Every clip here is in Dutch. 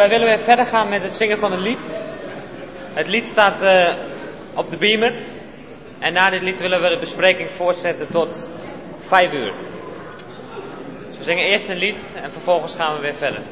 wij willen weer verder gaan met het zingen van een lied. Het lied staat eh, op de beamer. En na dit lied willen we de bespreking voortzetten tot 5 uur. Dus we zingen eerst een lied en vervolgens gaan we weer verder.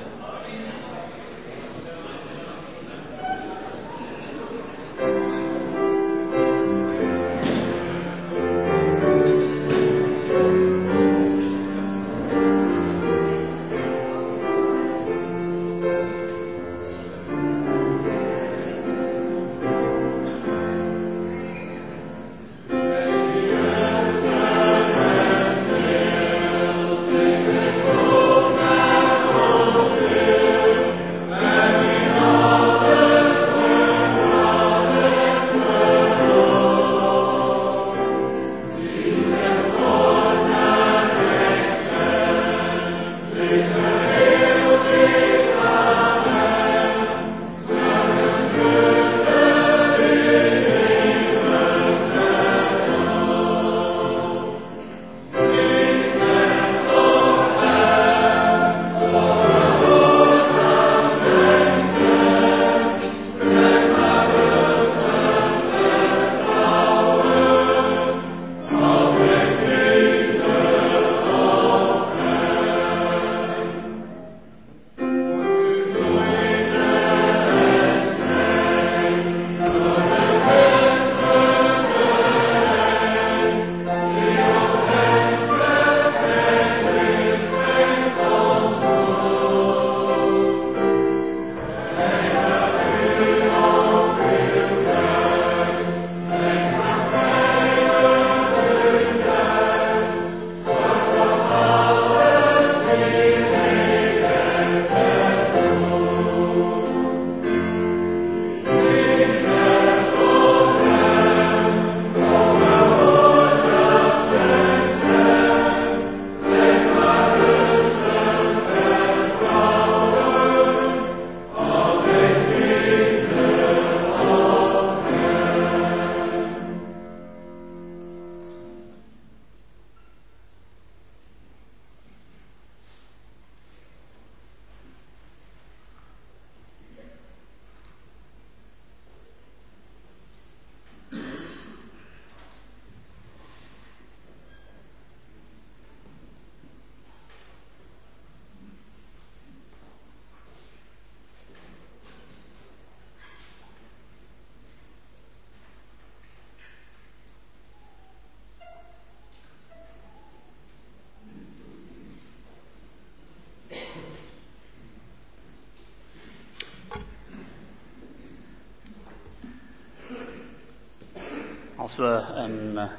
We een uh,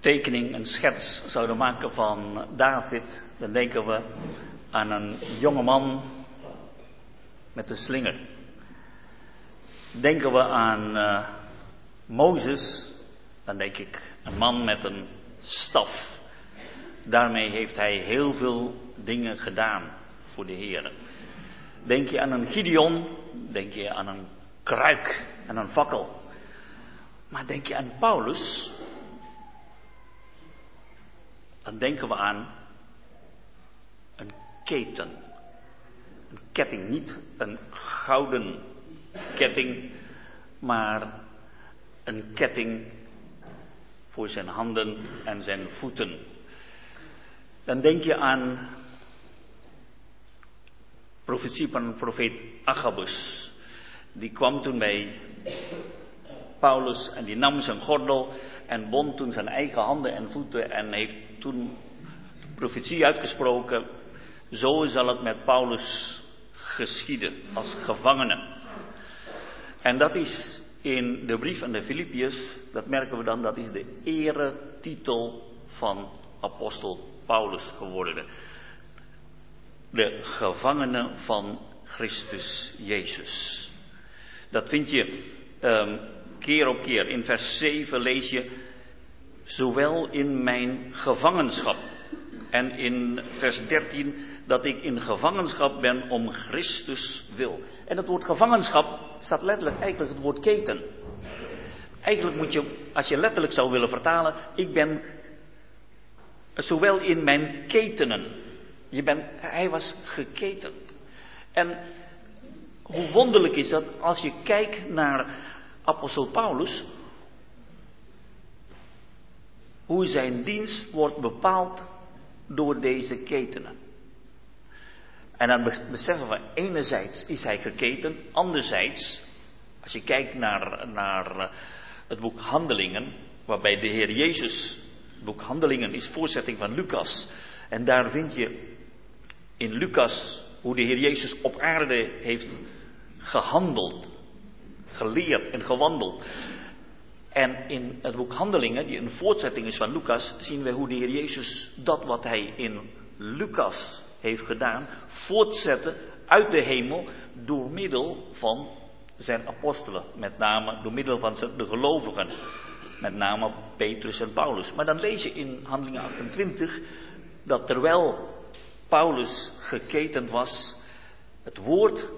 tekening, een schets zouden maken van David, dan denken we aan een jonge man met een slinger. Denken we aan uh, Mozes, dan denk ik een man met een staf. Daarmee heeft hij heel veel dingen gedaan voor de Heer. Denk je aan een Gideon, denk je aan een kruik en een fakkel. Maar denk je aan Paulus, dan denken we aan een keten. Een ketting, niet een gouden ketting, maar een ketting voor zijn handen en zijn voeten. Dan denk je aan profetie van profeet Agabus. Die kwam toen bij Paulus en die nam zijn gordel en bond toen zijn eigen handen en voeten en heeft toen profetie uitgesproken. Zo zal het met Paulus geschieden als gevangene. En dat is in de brief aan de Filippiërs, dat merken we dan, dat is de eretitel van apostel Paulus geworden. De gevangene van Christus Jezus. Dat vind je um, keer op keer. In vers 7 lees je, zowel in mijn gevangenschap. En in vers 13 dat ik in gevangenschap ben om Christus wil. En het woord gevangenschap staat letterlijk eigenlijk het woord keten. Eigenlijk moet je, als je letterlijk zou willen vertalen, ik ben zowel in mijn ketenen. Je bent, hij was geketend. En hoe wonderlijk is dat als je kijkt naar apostel Paulus, hoe zijn dienst wordt bepaald door deze ketenen. En dan beseffen we, enerzijds is hij geketen, anderzijds, als je kijkt naar, naar eh, het boek Handelingen, waarbij de Heer Jezus, het boek Handelingen is voorzetting van Lucas. En daar vind je in Lucas hoe de Heer Jezus op aarde heeft gehandeld, geleerd en gewandeld. En in het boek Handelingen, die een voortzetting is van Lucas, zien we hoe de Heer Jezus dat wat hij in Lucas heeft gedaan, voortzetten uit de hemel door middel van zijn apostelen. Met name door middel van de gelovigen. Met name Petrus en Paulus. Maar dan lees je in Handelingen 28 dat terwijl Paulus geketend was, het woord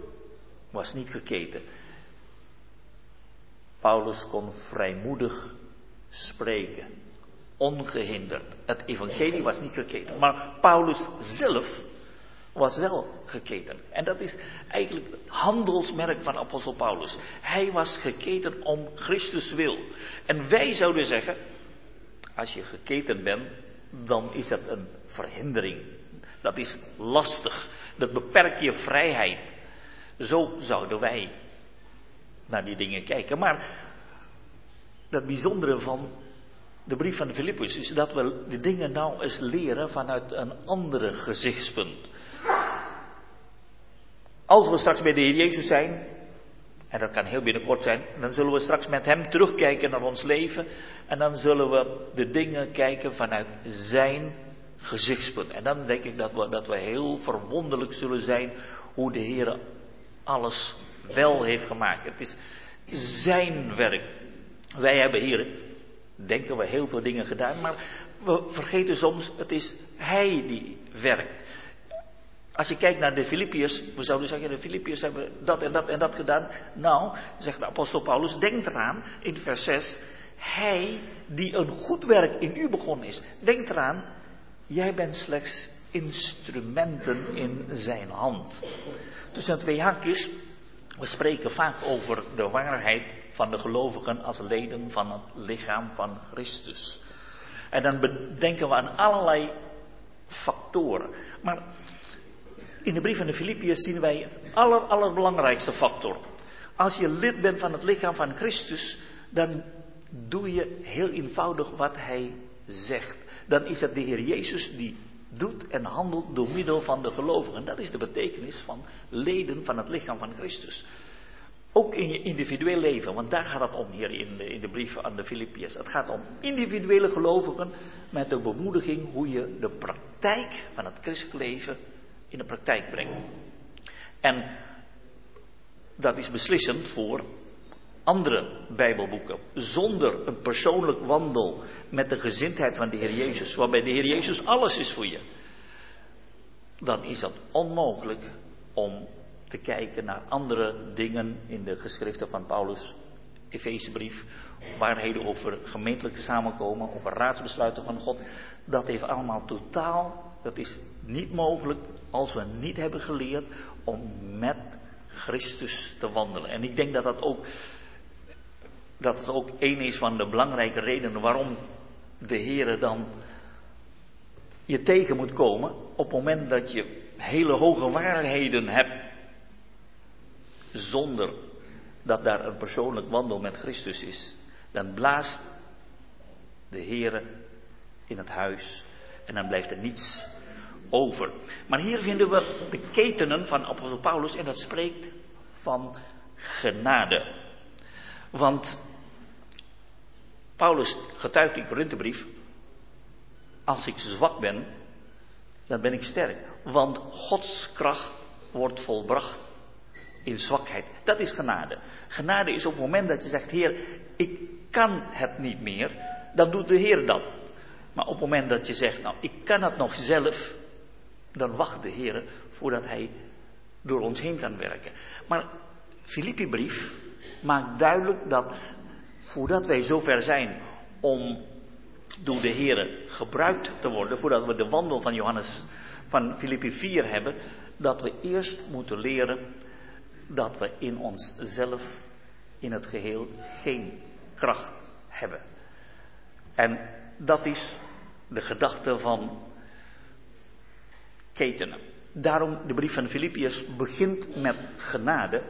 was niet geketen. Paulus kon vrijmoedig spreken, ongehinderd. Het evangelie was niet geketen, maar Paulus zelf was wel geketen. En dat is eigenlijk het handelsmerk van apostel Paulus. Hij was geketen om Christus wil. En wij zouden zeggen, als je geketen bent, dan is dat een verhindering. Dat is lastig. Dat beperkt je vrijheid. Zo zouden wij naar die dingen kijken. Maar dat bijzondere van de brief van Filippus is dat we de dingen nou eens leren vanuit een andere gezichtspunt. Als we straks bij de Heer Jezus zijn, en dat kan heel binnenkort zijn, dan zullen we straks met Hem terugkijken naar ons leven. En dan zullen we de dingen kijken vanuit Zijn gezichtspunt. En dan denk ik dat we, dat we heel verwonderlijk zullen zijn hoe de Heer alles wel heeft gemaakt. Het is Zijn werk. Wij hebben hier, denken we, heel veel dingen gedaan, maar we vergeten soms, het is Hij die werkt. Als je kijkt naar de Filippiërs, we zouden zeggen, de Filippiërs hebben dat en dat en dat gedaan. Nou, zegt de apostel Paulus, denk eraan, in vers 6, hij die een goed werk in u begonnen is. Denk eraan, jij bent slechts instrumenten in zijn hand. Tussen twee haakjes, we spreken vaak over de waarheid van de gelovigen als leden van het lichaam van Christus. En dan denken we aan allerlei factoren. Maar in de brief van de Filippiërs zien wij het aller, allerbelangrijkste factor. Als je lid bent van het lichaam van Christus, dan doe je heel eenvoudig wat hij zegt. Dan is het de Heer Jezus die doet en handelt door middel van de gelovigen. Dat is de betekenis van leden van het lichaam van Christus. Ook in je individueel leven, want daar gaat het om hier in de, in de brief aan de Filippiërs. Het gaat om individuele gelovigen met de bemoediging hoe je de praktijk van het christelijk leven in de praktijk brengt. En dat is beslissend voor andere Bijbelboeken. Zonder een persoonlijk wandel met de gezindheid van de Heer Jezus, waarbij de Heer Jezus alles is voor je, dan is dat onmogelijk om te kijken naar andere dingen in de geschriften van Paulus, Efezebrief, waarheden over gemeentelijke samenkomen, over raadsbesluiten van God. Dat heeft allemaal totaal, dat is niet mogelijk als we niet hebben geleerd om met Christus te wandelen. En ik denk dat dat ook, dat het ook een is van de belangrijke redenen waarom de Heer dan je tegen moet komen op het moment dat je hele hoge waarheden hebt zonder dat daar een persoonlijk wandel met Christus is, dan blaast de Heer in het huis en dan blijft er niets over. Maar hier vinden we de ketenen van apostel Paulus en dat spreekt van genade. Want Paulus getuigt in Korinthebrief, als ik zwak ben, dan ben ik sterk. Want Gods kracht wordt volbracht in zwakheid. Dat is genade. Genade is op het moment dat je zegt, Heer, ik kan het niet meer, dan doet de Heer dat. Maar op het moment dat je zegt, nou, ik kan het nog zelf, dan wacht de Heer voordat Hij door ons heen kan werken. Maar Filippi-brief maakt duidelijk dat voordat wij zover zijn om door de Heer gebruikt te worden, voordat we de wandel van Johannes van Filippi 4 hebben, dat we eerst moeten leren dat we in onszelf, in het geheel, geen kracht hebben. En dat is de gedachte van ketenen. Daarom de brief van Filippiërs begint met genade,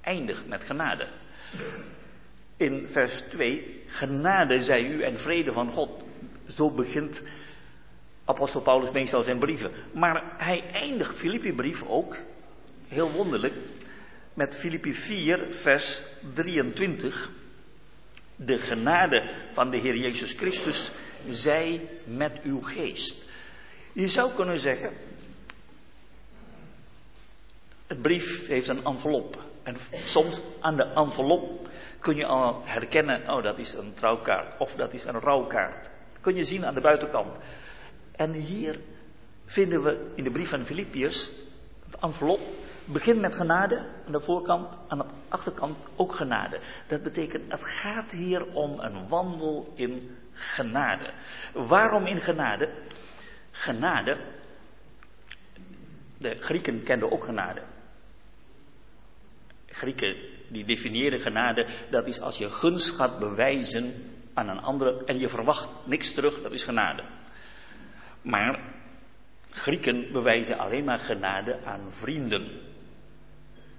eindigt met genade. In vers 2, genade zij u en vrede van God. Zo begint apostel Paulus meestal zijn brieven. Maar hij eindigt Filippi brief ook heel wonderlijk, met Filippi 4, vers 23. De genade van de Heer Jezus Christus zij met uw geest. Je zou kunnen zeggen, het brief heeft een envelop. En soms aan de envelop kun je al herkennen, oh dat is een trouwkaart of dat is een rouwkaart. kun je zien aan de buitenkant. En hier vinden we in de brief van Filippiërs het envelop begint met genade aan de voorkant, aan de achterkant ook genade. Dat betekent, het gaat hier om een wandel in genade. Waarom in genade? Genade, de Grieken kenden ook genade. Grieken die definiëren genade, dat is als je gunst gaat bewijzen aan een andere en je verwacht niks terug, dat is genade. Maar Grieken bewijzen alleen maar genade aan vrienden.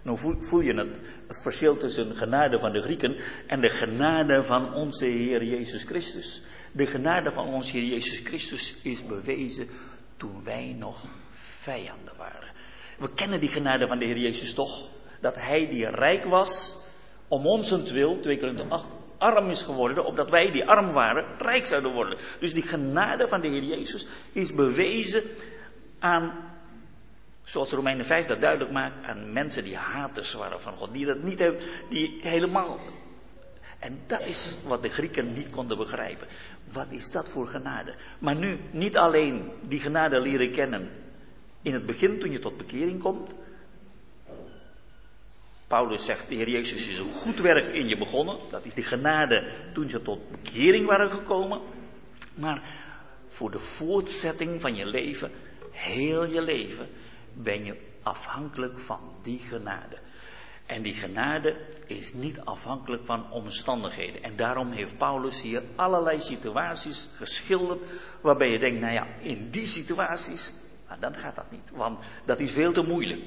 Nou voel je het, het verschil tussen genade van de Grieken en de genade van onze Heer Jezus Christus. De genade van onze Heer Jezus Christus is bewezen toen wij nog vijanden waren. We kennen die genade van de Heer Jezus toch? Dat Hij die rijk was, om ons wil, 2 Korinther 8, arm is geworden, opdat wij die arm waren, rijk zouden worden. Dus die genade van de Heer Jezus is bewezen aan Zoals Romeinen 5 dat duidelijk maakt aan mensen die haters waren van God. Die dat niet hebben, die helemaal. En dat is wat de Grieken niet konden begrijpen. Wat is dat voor genade? Maar nu niet alleen die genade leren kennen in het begin toen je tot bekering komt. Paulus zegt, de Heer Jezus is een goed werk in je begonnen. Dat is die genade toen ze tot bekering waren gekomen. Maar voor de voortzetting van je leven, heel je leven, ben je afhankelijk van die genade. En die genade is niet afhankelijk van omstandigheden. En daarom heeft Paulus hier allerlei situaties geschilderd waarbij je denkt, nou ja, in die situaties, nou, dan gaat dat niet, want dat is veel te moeilijk.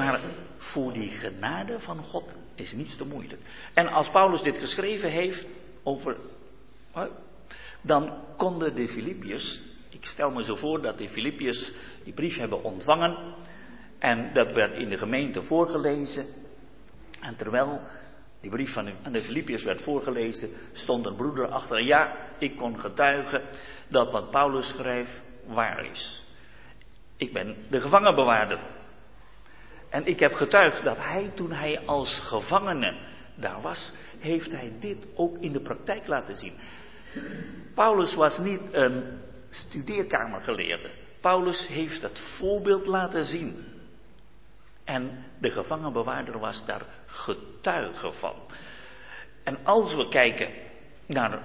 Maar voor die genade van God is niets te moeilijk. En als Paulus dit geschreven heeft over, dan konden de Filippiërs ik stel me zo voor dat de Filippiërs die brief hebben ontvangen. En dat werd in de gemeente voorgelezen. En terwijl die brief van de, aan de Filippiërs werd voorgelezen, stond een broeder achter. Ja, ik kon getuigen dat wat Paulus schrijft waar is. Ik ben de gevangenbewaarder. En ik heb getuigd dat hij toen hij als gevangene daar was, heeft hij dit ook in de praktijk laten zien. Paulus was niet een studeerkamergeleerde. Paulus heeft het voorbeeld laten zien. En de gevangenbewaarder was daar getuige van. En als we kijken naar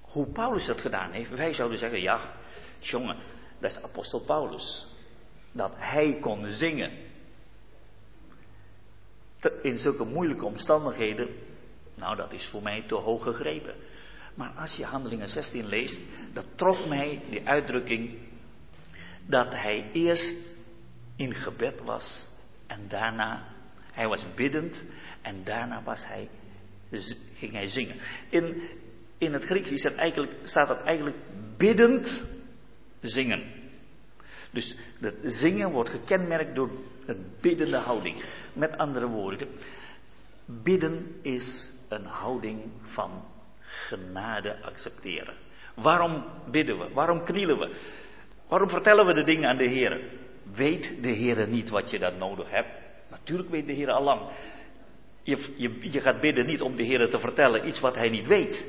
hoe Paulus dat gedaan heeft, wij zouden zeggen, ja, jongen, dat is apostel Paulus. Dat hij kon zingen. In zulke moeilijke omstandigheden, nou dat is voor mij te hoog gegrepen. Maar als je Handelingen 16 leest, dat trof mij die uitdrukking dat hij eerst in gebed was en daarna, hij was biddend en daarna was hij, ging hij zingen. In, in het Grieks is het eigenlijk, staat dat eigenlijk biddend zingen. Dus het zingen wordt gekenmerkt door een biddende houding. Met andere woorden, bidden is een houding van genade accepteren. Waarom bidden we? Waarom knielen we? Waarom vertellen we de dingen aan de Heer? Weet de Heer niet wat je dan nodig hebt? Natuurlijk weet de Heer al lang. Je, je, je gaat bidden niet om de Heer te vertellen iets wat Hij niet weet.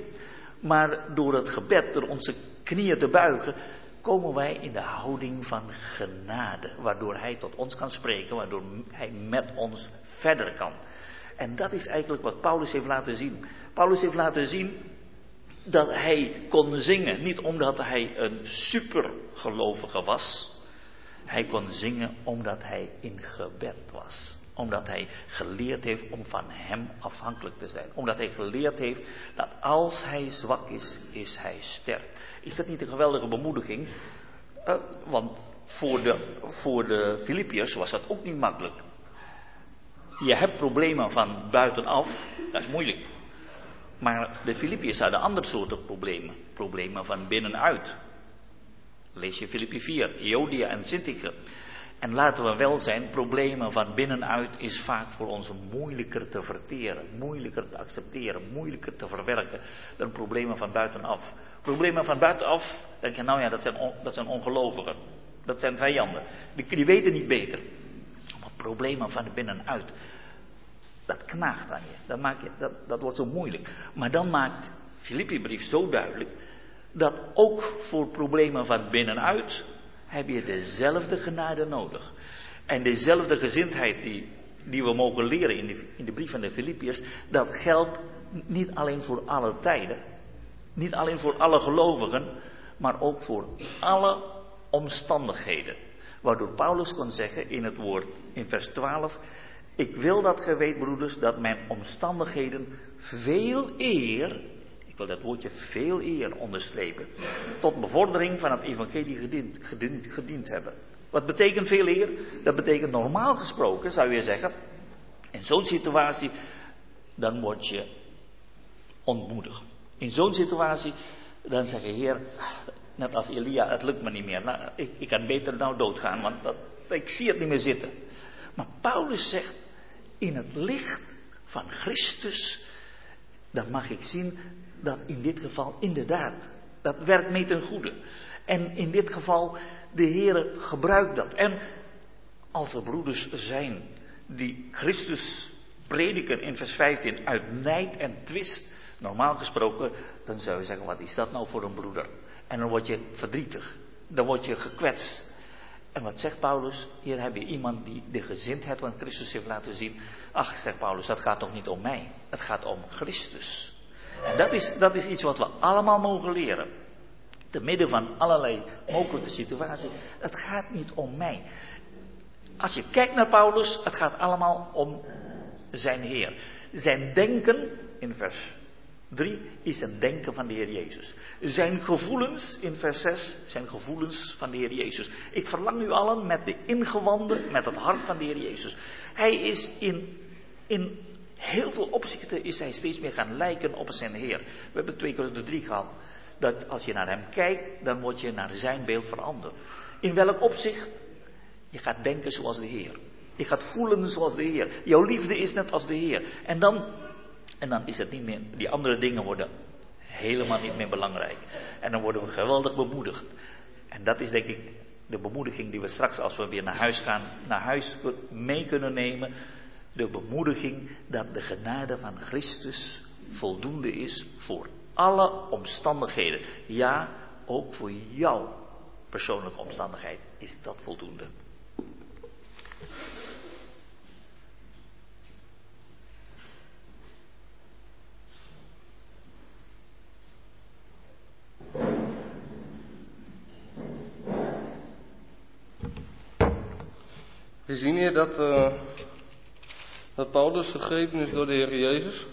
Maar door het gebed, door onze knieën te buigen, komen wij in de houding van genade. Waardoor Hij tot ons kan spreken, waardoor Hij met ons verder kan. En dat is eigenlijk wat Paulus heeft laten zien. Paulus heeft laten zien dat hij kon zingen. Niet omdat hij een supergelovige was. Hij kon zingen omdat hij in gebed was. Omdat hij geleerd heeft om van hem afhankelijk te zijn. Omdat hij geleerd heeft dat als hij zwak is, is hij sterk. Is dat niet een geweldige bemoediging? Uh, want voor de, voor de Filippiërs was dat ook niet makkelijk. Je hebt problemen van buitenaf, dat is moeilijk. Maar de Filippiërs hadden andere soorten problemen. Problemen van binnenuit. Lees je Filippi 4, Iodia en Sintige. En laten we wel zijn, problemen van binnenuit is vaak voor ons moeilijker te verteren, moeilijker te accepteren, moeilijker te verwerken dan problemen van buitenaf. Problemen van buitenaf, denk je, nou ja, dat zijn, on, dat zijn ongelovigen. Dat zijn vijanden. Die, die weten niet beter. Maar problemen van binnenuit, dat knaagt aan je. Dat, dat, dat wordt zo moeilijk. Maar dan maakt Filippi-brief zo duidelijk dat ook voor problemen van binnenuit heb je dezelfde genade nodig. En dezelfde gezindheid die, die we mogen leren in de, in de brief van de Filippiërs, dat geldt niet alleen voor alle tijden, niet alleen voor alle gelovigen, maar ook voor alle omstandigheden. Waardoor Paulus kon zeggen in het woord in vers 12, ik wil dat ge weet, broeders, dat mijn omstandigheden veel eer, ik wil dat woordje veel eer onderstrepen, tot bevordering van het evangelie gediend, gediend, hebben. Wat betekent veel eer? Dat betekent normaal gesproken, zou je zeggen, in zo'n situatie, dan word je ontmoedigd. In zo'n situatie, dan zeg je, Heer, net als Elia, het lukt me niet meer. Nou, ik, ik kan beter nou doodgaan, want dat, ik zie het niet meer zitten. Maar Paulus zegt, in het licht van Christus, dan mag ik zien dat in dit geval inderdaad, dat werkt mee ten goede. En in dit geval, de Heere gebruikt dat. En als er broeders zijn die Christus prediken in vers 15 uit nijd en twist, normaal gesproken, dan zou je zeggen, wat is dat nou voor een broeder? En dan word je verdrietig, dan word je gekwetst. En wat zegt Paulus? Hier heb je iemand die de gezindheid van Christus heeft laten zien. Ach, zegt Paulus, dat gaat toch niet om mij. Het gaat om Christus. En dat is, dat is iets wat we allemaal mogen leren. Te midden van allerlei mogelijke situaties. Het gaat niet om mij. Als je kijkt naar Paulus, het gaat allemaal om zijn Heer. Zijn denken, in vers 3 is het denken van de Heer Jezus. Zijn gevoelens, in vers 6, zijn gevoelens van de Heer Jezus. Ik verlang u allen met de ingewanden, met het hart van de Heer Jezus. Hij is in, in heel veel opzichten is hij steeds meer gaan lijken op zijn Heer. We hebben twee keer de drie gehad. Dat als je naar hem kijkt, dan word je naar zijn beeld veranderd. In welk opzicht? Je gaat denken zoals de Heer. Je gaat voelen zoals de Heer. Jouw liefde is net als de Heer. En dan, en dan is het niet meer, die andere dingen worden helemaal niet meer belangrijk. En dan worden we geweldig bemoedigd. En dat is denk ik de bemoediging die we straks als we weer naar huis gaan, naar huis mee kunnen nemen. De bemoediging dat de genade van Christus voldoende is voor alle omstandigheden. Ja, ook voor jouw persoonlijke omstandigheid is dat voldoende. We zien hier dat, dat Paulus gegrepen is door de Heer Jezus.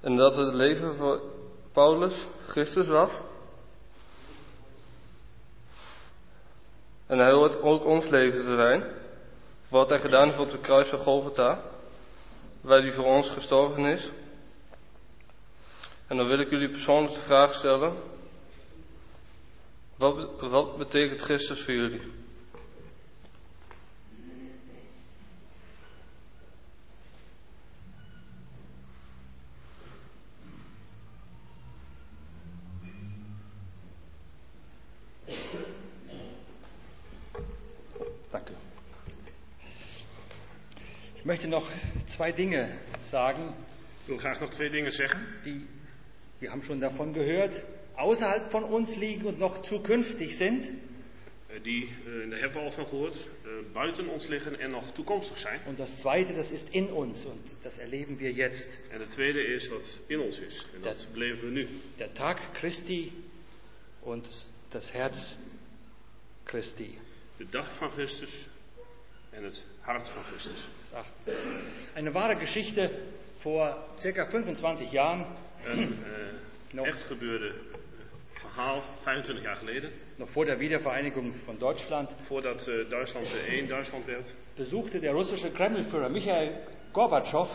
En dat het leven van Paulus Christus was. En hij het ook ons leven te zijn. Wat hij gedaan heeft op de kruis van Golgotha. Waar hij voor ons gestorven is. En dan wil ik jullie persoonlijk de vraag stellen. Wat, wat betekent Christus voor jullie? Möchte noch zwei Dinge sagen. Ich will graag noch zwei Dinge sagen. Die, wir haben schon davon gehört, außerhalb von uns liegen und noch zukünftig sind. Äh, die, daar hebben we al van gehoord, äh, buiten ons liggen en nog toekomstig zijn. Und das zweite, das ist in uns und das erleben wir jetzt. En het tweede is wat in ons is. En dat, dat beleven we nu. Der Tag Christi und das Herz Christi. De dag van Christus en het hart van Christus. Eine wahre Geschichte vor circa 25 Jahren. Een uh, echt gebeurde verhaal 25 jaar geleden. Noch vor der Wiedervereinigung von Deutschland. Voordat uh, Duitsland één Duitsland werd. Besuchte der russische Kremlführer Michael Gorbatschow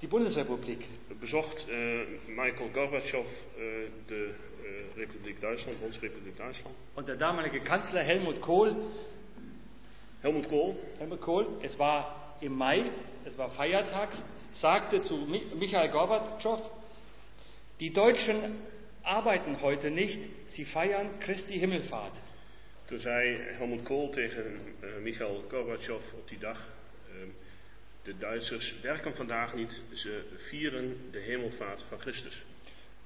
die Bundesrepublik. Bezocht uh, Michael Gorbatschow de Republiek Duitsland, Bundesrepubliek Duitsland. Und der damalige Kanzler Helmut Kohl Helmut Kohl. Helmut Kohl, es war im Mai, es war Feiertags, sagte zu Michael Gorbatschow, die Deutschen arbeiten heute nicht, sie feiern Christi Himmelfahrt. Toen zei Helmut Kohl tegen uh, Michael Gorbatschow op die dag, uh, de Duitsers werken vandaag niet, ze vieren de hemelvaart van Christus.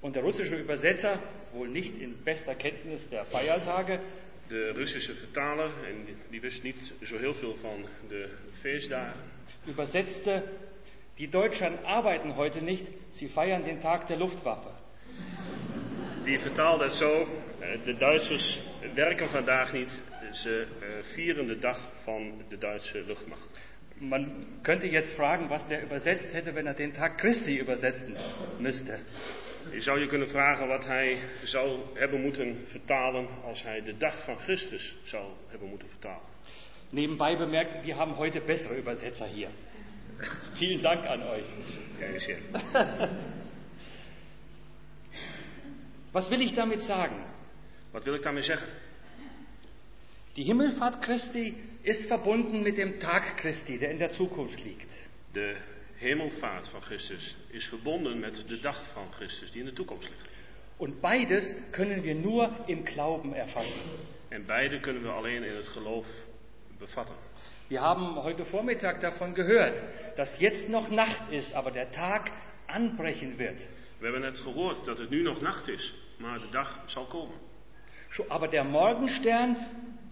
Und der russische Übersetzer, wohl nicht in bester Kenntnis der Feiertage, de Russische vertaler, en die wist niet zo heel veel van de feestdagen. Übersetzte, die Deutschen arbeiten heute nicht, sie feiern den Tag der Luftwaffe. Die vertaalde het zo, eh, de Duitsers werken vandaag niet, ze eh, vieren de dag van de Duitse luchtmacht. Man könnte jetzt fragen, was der übersetzt hätte, wenn er den Tag Christi übersetzen müsste. Je zou je kunnen vragen wat hij zou hebben moeten vertalen als hij de dag van Christus zou hebben moeten vertalen. Nebenbei bemerkt, wir haben heute bessere Übersetzer hier. Vielen Dank an euch. Was will ich damit sagen? Wat wil ik daarmee zeggen? Die Himmelfahrt Christi ist verbunden mit dem Tag Christi, der in der Zukunft liegt. De hemelvaart van Christus is verbonden met de dag van Christus die in de toekomst ligt. Und beides können wir nur im Glauben erfassen. En beide kunnen we alleen in het geloof bevatten. Wir haben heute Vormittag davon gehört, dass jetzt noch Nacht ist, aber der Tag anbrechen wird. We hebben net gehoord dat het nu nog nacht is, maar de dag zal komen. Aber der Morgenstern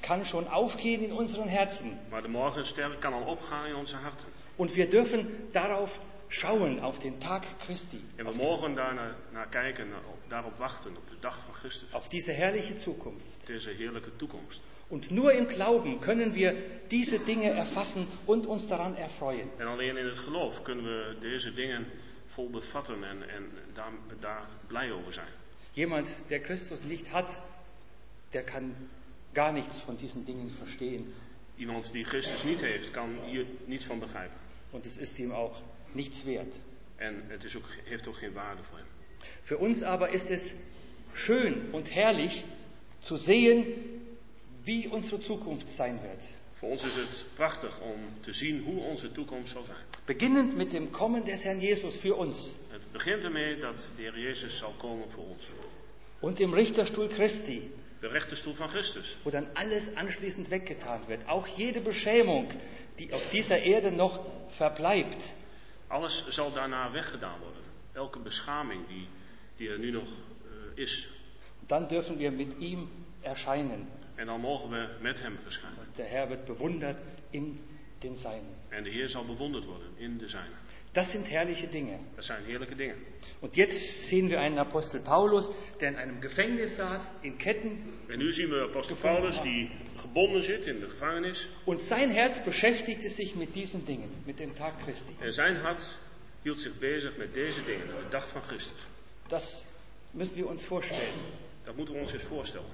kann schon aufgehen in unseren Herzen. Maar de morgenster kan al opgaan in onze harten. Und wir dürfen darauf schauen, auf den Tag Christi. En we mogen daar naar, naar kijken, daarop wachten, op de dag van Christus. Auf diese herrliche Zukunft. Deze heerlijke toekomst. Und nur im Glauben können wir diese Dinge erfassen und uns daran erfreuen. En alleen in het geloof kunnen we deze dingen vol bevatten en, en daar, daar blij over zijn. Jemand, der Christus nicht hat, der kann gar nichts von diesen Dingen verstehen. Iemand die Christus niet heeft, kan hier niets van begrijpen. Und es ist ihm auch nichts wert. En het is ook, heeft ook geen waarde voor hem. Für uns aber ist es schön und herrlich zu sehen, wie unsere Zukunft sein wird. Voor ons is het prachtig om te zien hoe onze toekomst zal zijn. Beginnend mit dem Kommen des Herrn Jesus für uns Het begint ermee dat de Heer Jezus zal komen voor ons. und im Richterstuhl Christi, De rechterstoel van Christus. wo dann alles anschließend weggetan wird. Auch jede Beschämung, die auf dieser Erde noch verbleibt. Alles zal daarna weggedaan worden. Elke beschaming die, die er nu nog eh, is. Dann dürfen wir mit ihm erscheinen. En dan mogen we met hem verschijnen. Der Herr wird bewundert in den Seinen. En de Heer zal bewonderd worden in de zijne. Das sind herrliche Dinge. Dat zijn heerlijke dingen. Und jetzt sehen wir einen Apostel Paulus, der in einem Gefängnis saß, in Ketten, En nu zien we apostel Paulus die gebonden zit in de gevangenis. und sein Herz beschäftigte sich mit diesen Dingen, mit dem Tag Christi. En zijn hart hield zich bezig met deze dingen, de dag van Christus. Das müssen wir uns vorstellen. Dat moeten we ons eens voorstellen.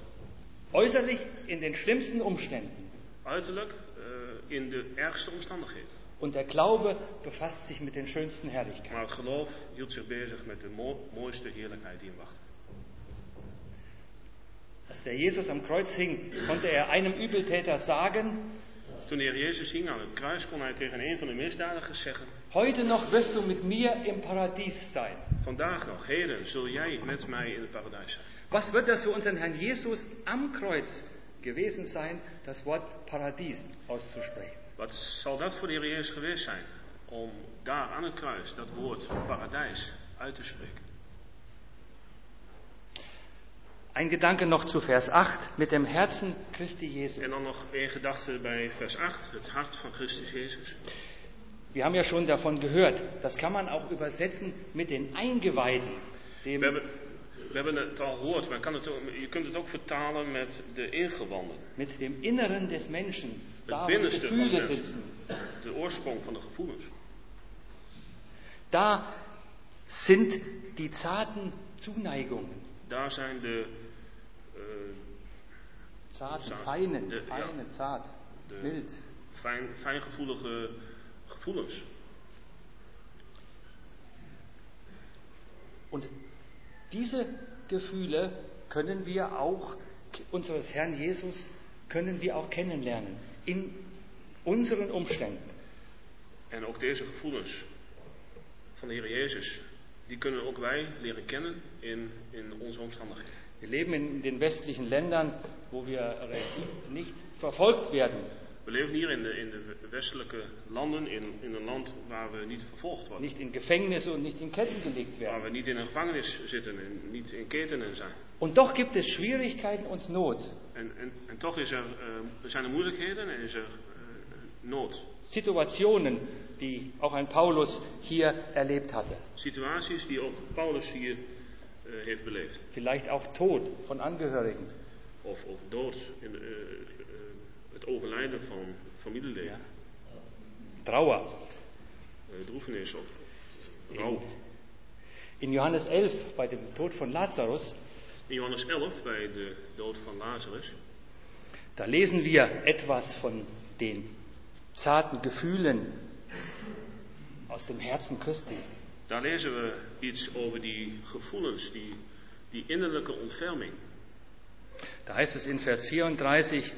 Äußerlich in den schlimmsten Umständen. Uiterlijk eh, in de ergste omstandigheden. Und der Glaube befasst sich mit den schönsten Herrlichkeiten. Maar het geloof hield zich bezig met de mo- mooiste heerlijkheid die hem wachtte. Als der Jesus am Kreuz hing, konnte er einem Übeltäter sagen, Toen de Heer Jezus hing aan het kruis, kon hij tegen een van de misdadigers zeggen: heute noch wirst du mit mir im Paradies sein. Vandaag nog, heden, zul jij met mij in het paradijs zijn. Was wird das für unseren Herrn Jesus am Kreuz gewesen sein, das Wort Paradies auszusprechen? Wat zal dat voor de Heer Jezus geweest zijn? Om daar aan het kruis dat woord paradijs uit te spreken. Ein Gedanke noch zu Vers 8 mit dem Herzen Christi Jesu. En dan nog één gedachte bij vers 8, het hart van Christus Jezus. Wir haben ja schon davon gehört, das kann man auch übersetzen mit den Eingeweiden, We dem, hebben, we hebben het al gehoord, maar kan het ook- je kunt het ook vertalen met de ingewanden. mit dem Inneren des Menschen, da wo die binnenste Gefühle sitzen. De oorsprong van de gevoelens. Da sind die zarten Zuneigungen, Daar zijn de, eh, zarten, Zart. feinen, Ja, ja. feine, zart, De- mild. fijn, fijngevoelige gevoelens. Und diese Gefühle können wir auch, unseres Herrn Jesus, können wir auch kennenlernen in unseren Umständen. En ook deze gevoelens van de Heer Jezus, die kunnen ook wij leren kennen in, in onze omstandigheden. Wir leben in den westlichen Ländern, wo wir nicht verfolgt werden. We leven hier in de, in de westelijke landen, in, in een land waar we niet vervolgd worden. nicht in Gefängnisse und nicht in Ketten gelegt Waar werden. we niet in een gevangenis zitten en niet in ketenen zijn. Und doch gibt es Schwierigkeiten und Not, En, en, en toch is er, eh, zijn er moeilijkheden en is er eh, nood. Situationen, die auch ein Paulus hier erlebt hatte. Situaties die ook Paulus hier eh, heeft beleefd. Vielleicht auch Tod von Angehörigen. Of, of dood, in, de, het overlijden van familieleden. Trauer. Eh, droefenis of rouw. In Johannes 11, bei dem Tod von Lazarus, In Johannes 11, bij de dood van Lazarus, da lesen wir etwas von den zarten Gefühlen aus dem Herzen Christi. daar lezen we iets over die gevoelens, die, die innerlijke ontferming. Da heißt es in Vers 34,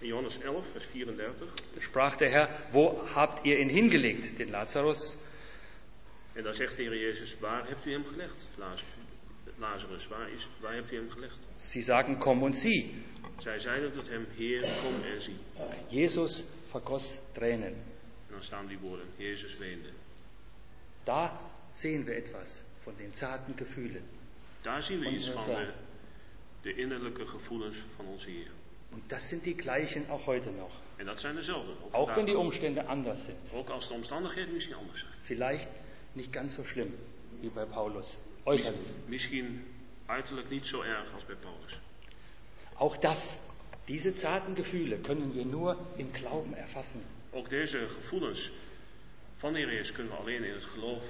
In Johannes 11, vers 34. sprach der Herr, wo habt ihr ihn hingelegt, den Lazarus? En daar zegt de Heer Jezus, waar hebt u hem gelegd, Lazarus? Lazarus, waar, is, waar hebt u hem gelegd? Sie sagen, komm und sieh. Zij zeiden tot hem, Heer, kom en zie. Jesus vergoss Tränen. En dan staan die woorden, Jezus weende. Da sehen wir etwas von den zarten Gefühlen. Daar zien we iets Onze van de, innerlijke gevoelens van onze Heer. Und das sind die gleichen auch heute noch. En dat zijn dezelfde. Ook, Auch wenn die. Umstände anders sind. ook als de omstandigheden misschien anders zijn. Vielleicht nicht ganz so schlimm wie bei Paulus. Äußerlich. Misschien uiterlijk niet zo erg als bij Paulus. Auch das, diese zarten Gefühle können wir nur im Glauben erfassen. Ook deze gevoelens van Jezus kunnen we alleen in het geloof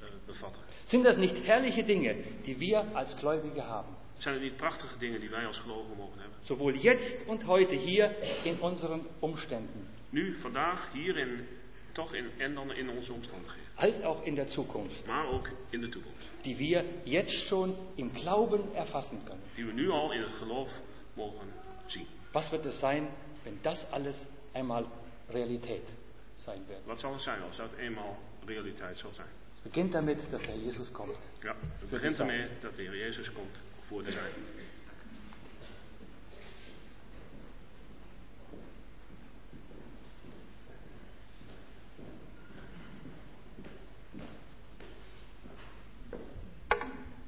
eh, bevatten. Sind das nicht herrliche Dinge, die wir als Gläubige haben? Zijn het niet prachtige dingen die wij als gelovigen mogen hebben? Sowohl jetzt und heute hier in unseren Umständen, Nu, vandaag, hier in, toch in, en dan in onze omstandigheden. als auch in der Zukunft, Maar ook in de toekomst. Die wir jetzt schon im Glauben erfassen können. Die we nu al in het geloof mogen zien. Was wird es sein, wenn das alles einmal Realität sein wird. Wat zal het zijn als dat eenmaal realiteit zal zijn? Es beginnt damit, dass der Herr Jesus kommt. Ja, het begint ermee dat de Heer Jezus komt voor de zijn.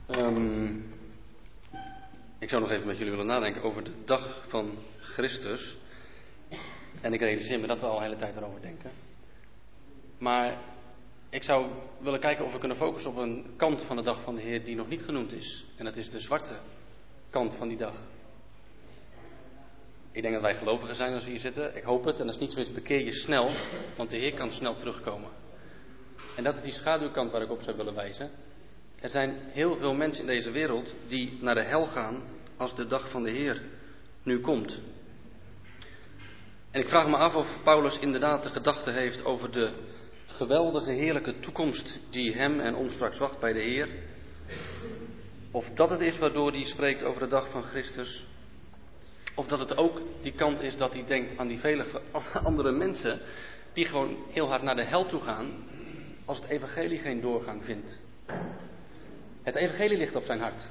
Ehm, ik zou nog even met jullie willen nadenken over de dag van Christus. En ik realiseer me dat we al een hele tijd erover denken. Maar ik zou willen kijken of we kunnen focussen op een kant van de dag van de Heer die nog niet genoemd is. En dat is de zwarte kant van die dag. Ik denk dat wij gelovigen zijn als we hier zitten. Ik hoop het. En als niet zo is, bekeer je snel. Want de Heer kan snel terugkomen. En dat is die schaduwkant waar ik op zou willen wijzen. Er zijn heel veel mensen in deze wereld die naar de hel gaan als de dag van de Heer nu komt. En ik vraag me af of Paulus inderdaad de gedachte heeft over de geweldige, heerlijke toekomst die hem en ons straks wacht bij de Heer. Of dat het is waardoor hij spreekt over de dag van Christus. Of dat het ook die kant is dat hij denkt aan die vele andere mensen die gewoon heel hard naar de hel toe gaan als het evangelie geen doorgang vindt. Het evangelie ligt op zijn hart.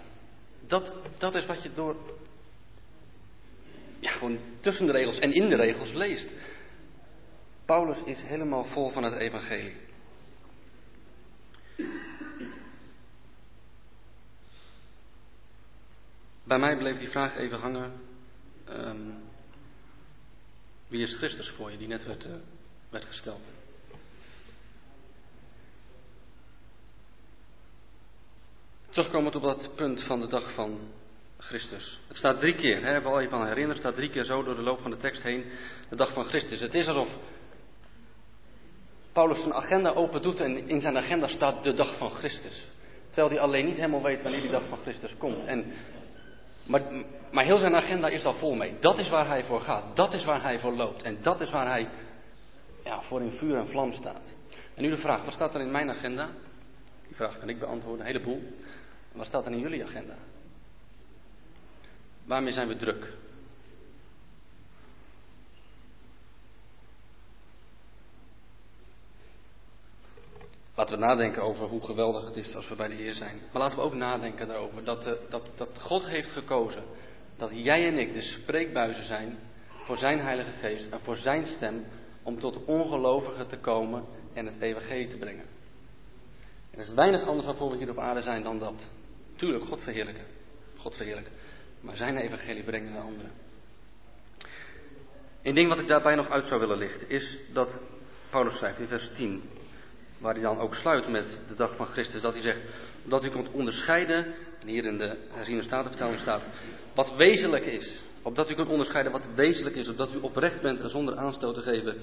Dat, dat is wat je door, ja, gewoon tussen de regels en in de regels leest. Paulus is helemaal vol van het evangelie. Bij mij bleef die vraag even hangen. ehm, wie is Christus voor je, die net werd, eh, werd gesteld. Terugkomend op dat punt van de dag van Christus. Het staat drie keer, hè, hebben we al aan herinnerd, het staat drie keer zo door de loop van de tekst heen, de dag van Christus. Het is alsof Paulus zijn agenda open doet en in zijn agenda staat de dag van Christus. Terwijl hij alleen niet helemaal weet wanneer die dag van Christus komt. En, maar, maar heel zijn agenda is al vol mee. Dat is waar hij voor gaat, dat is waar hij voor loopt. En dat is waar hij ja, voor in vuur en vlam staat. En nu de vraag, wat staat er in mijn agenda? Die vraag kan ik beantwoorden, een heleboel. Wat staat er in jullie agenda? Waarmee zijn we druk? Laten we nadenken over hoe geweldig het is als we bij de Heer zijn. Maar laten we ook nadenken daarover dat, eh, dat, dat God heeft gekozen dat jij en ik de spreekbuizen zijn voor Zijn Heilige Geest en voor Zijn stem om tot ongelovigen te komen en het evangelie te brengen. Er is weinig anders waarvoor we hier op aarde zijn dan dat. Tuurlijk, God verheerlijken. God. Maar zijn evangelie brengen naar anderen. Een ding wat ik daarbij nog uit zou willen lichten is dat Paulus schrijft in vers 10, waar hij dan ook sluit met de dag van Christus, dat hij zegt, dat u kunt onderscheiden, en hier in de herziene statenvertaling staat, wat wezenlijk is. Opdat u kunt onderscheiden wat wezenlijk is, opdat u oprecht bent en zonder aanstoot te geven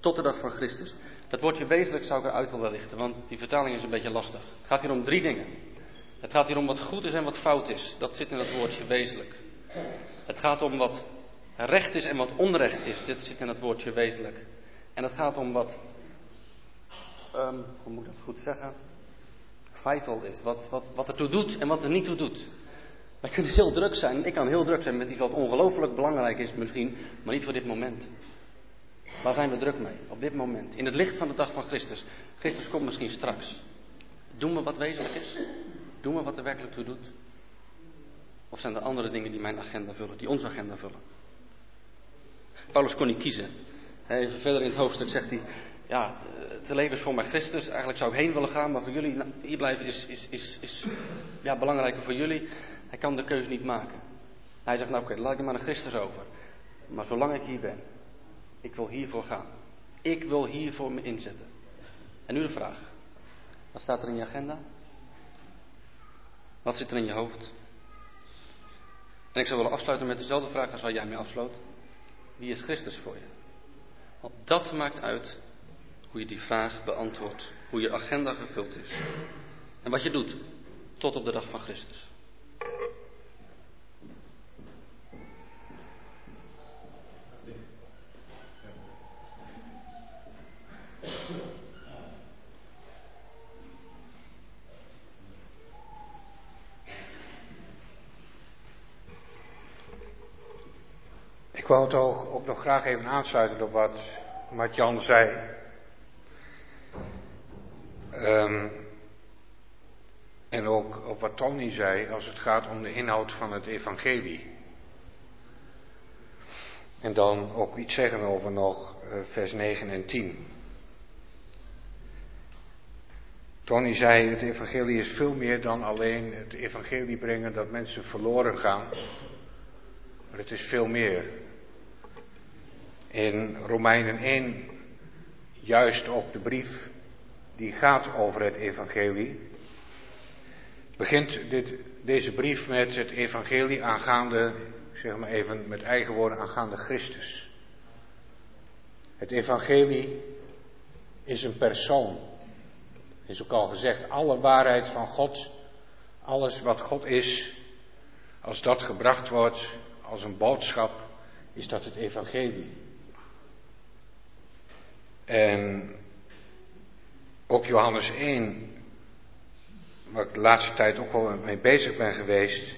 tot de dag van Christus. Dat woordje wezenlijk zou ik eruit willen lichten, want die vertaling is een beetje lastig. Het gaat hier om drie dingen. Het gaat hier om wat goed is en wat fout is. Dat zit in dat woordje wezenlijk. Het gaat om wat recht is en wat onrecht is. Dit zit in het woordje wezenlijk. En het gaat om wat, um, hoe moet ik dat goed zeggen? Vital is. Wat, wat, wat er toe doet en wat er niet toe doet. Wij kunnen heel druk zijn. Ik kan heel druk zijn met iets wat ongelooflijk belangrijk is misschien, maar niet voor dit moment. Waar zijn we druk mee? Op dit moment. In het licht van de dag van Christus. Christus komt misschien straks. Doen we wat wezenlijk is? Doen we wat er werkelijk toe doet? Of zijn er andere dingen die mijn agenda vullen, die onze agenda vullen? Paulus kon niet kiezen. Even verder in het hoofdstuk zegt hij: Ja, te leven is voor mij Christus. Eigenlijk zou ik heen willen gaan, maar voor jullie, nou, hier blijven is, is, is, is ja, belangrijker voor jullie. Hij kan de keuze niet maken. Hij zegt: Nou, oké, laat ik maar naar Christus over. Maar zolang ik hier ben, ik wil hiervoor gaan. Ik wil hiervoor me inzetten. En nu de vraag: Wat staat er in je agenda? Wat zit er in je hoofd? En ik zou willen afsluiten met dezelfde vraag als waar jij mee afsloot. Wie is Christus voor je? Want dat maakt uit hoe je die vraag beantwoordt, hoe je agenda gevuld is. En wat je doet tot op de dag van Christus. Ik wou toch ook nog graag even aansluiten op wat, wat Jan zei. Um, en ook op wat Tony zei als het gaat om de inhoud van het evangelie. En dan ook iets zeggen over nog uh, vers 9 en 10. Tony zei, het evangelie is veel meer dan alleen het evangelie brengen dat mensen verloren gaan. Maar het is veel meer. In Romeinen 1, juist ook de brief die gaat over het evangelie, begint dit, deze brief met het evangelie aangaande, zeg maar even met eigen woorden, aangaande Christus. Het evangelie is een persoon. Is ook al gezegd, alle waarheid van God, alles wat God is, als dat gebracht wordt als een boodschap, is dat het evangelie. En ook Johannes 1, waar ik de laatste tijd ook wel mee bezig ben geweest,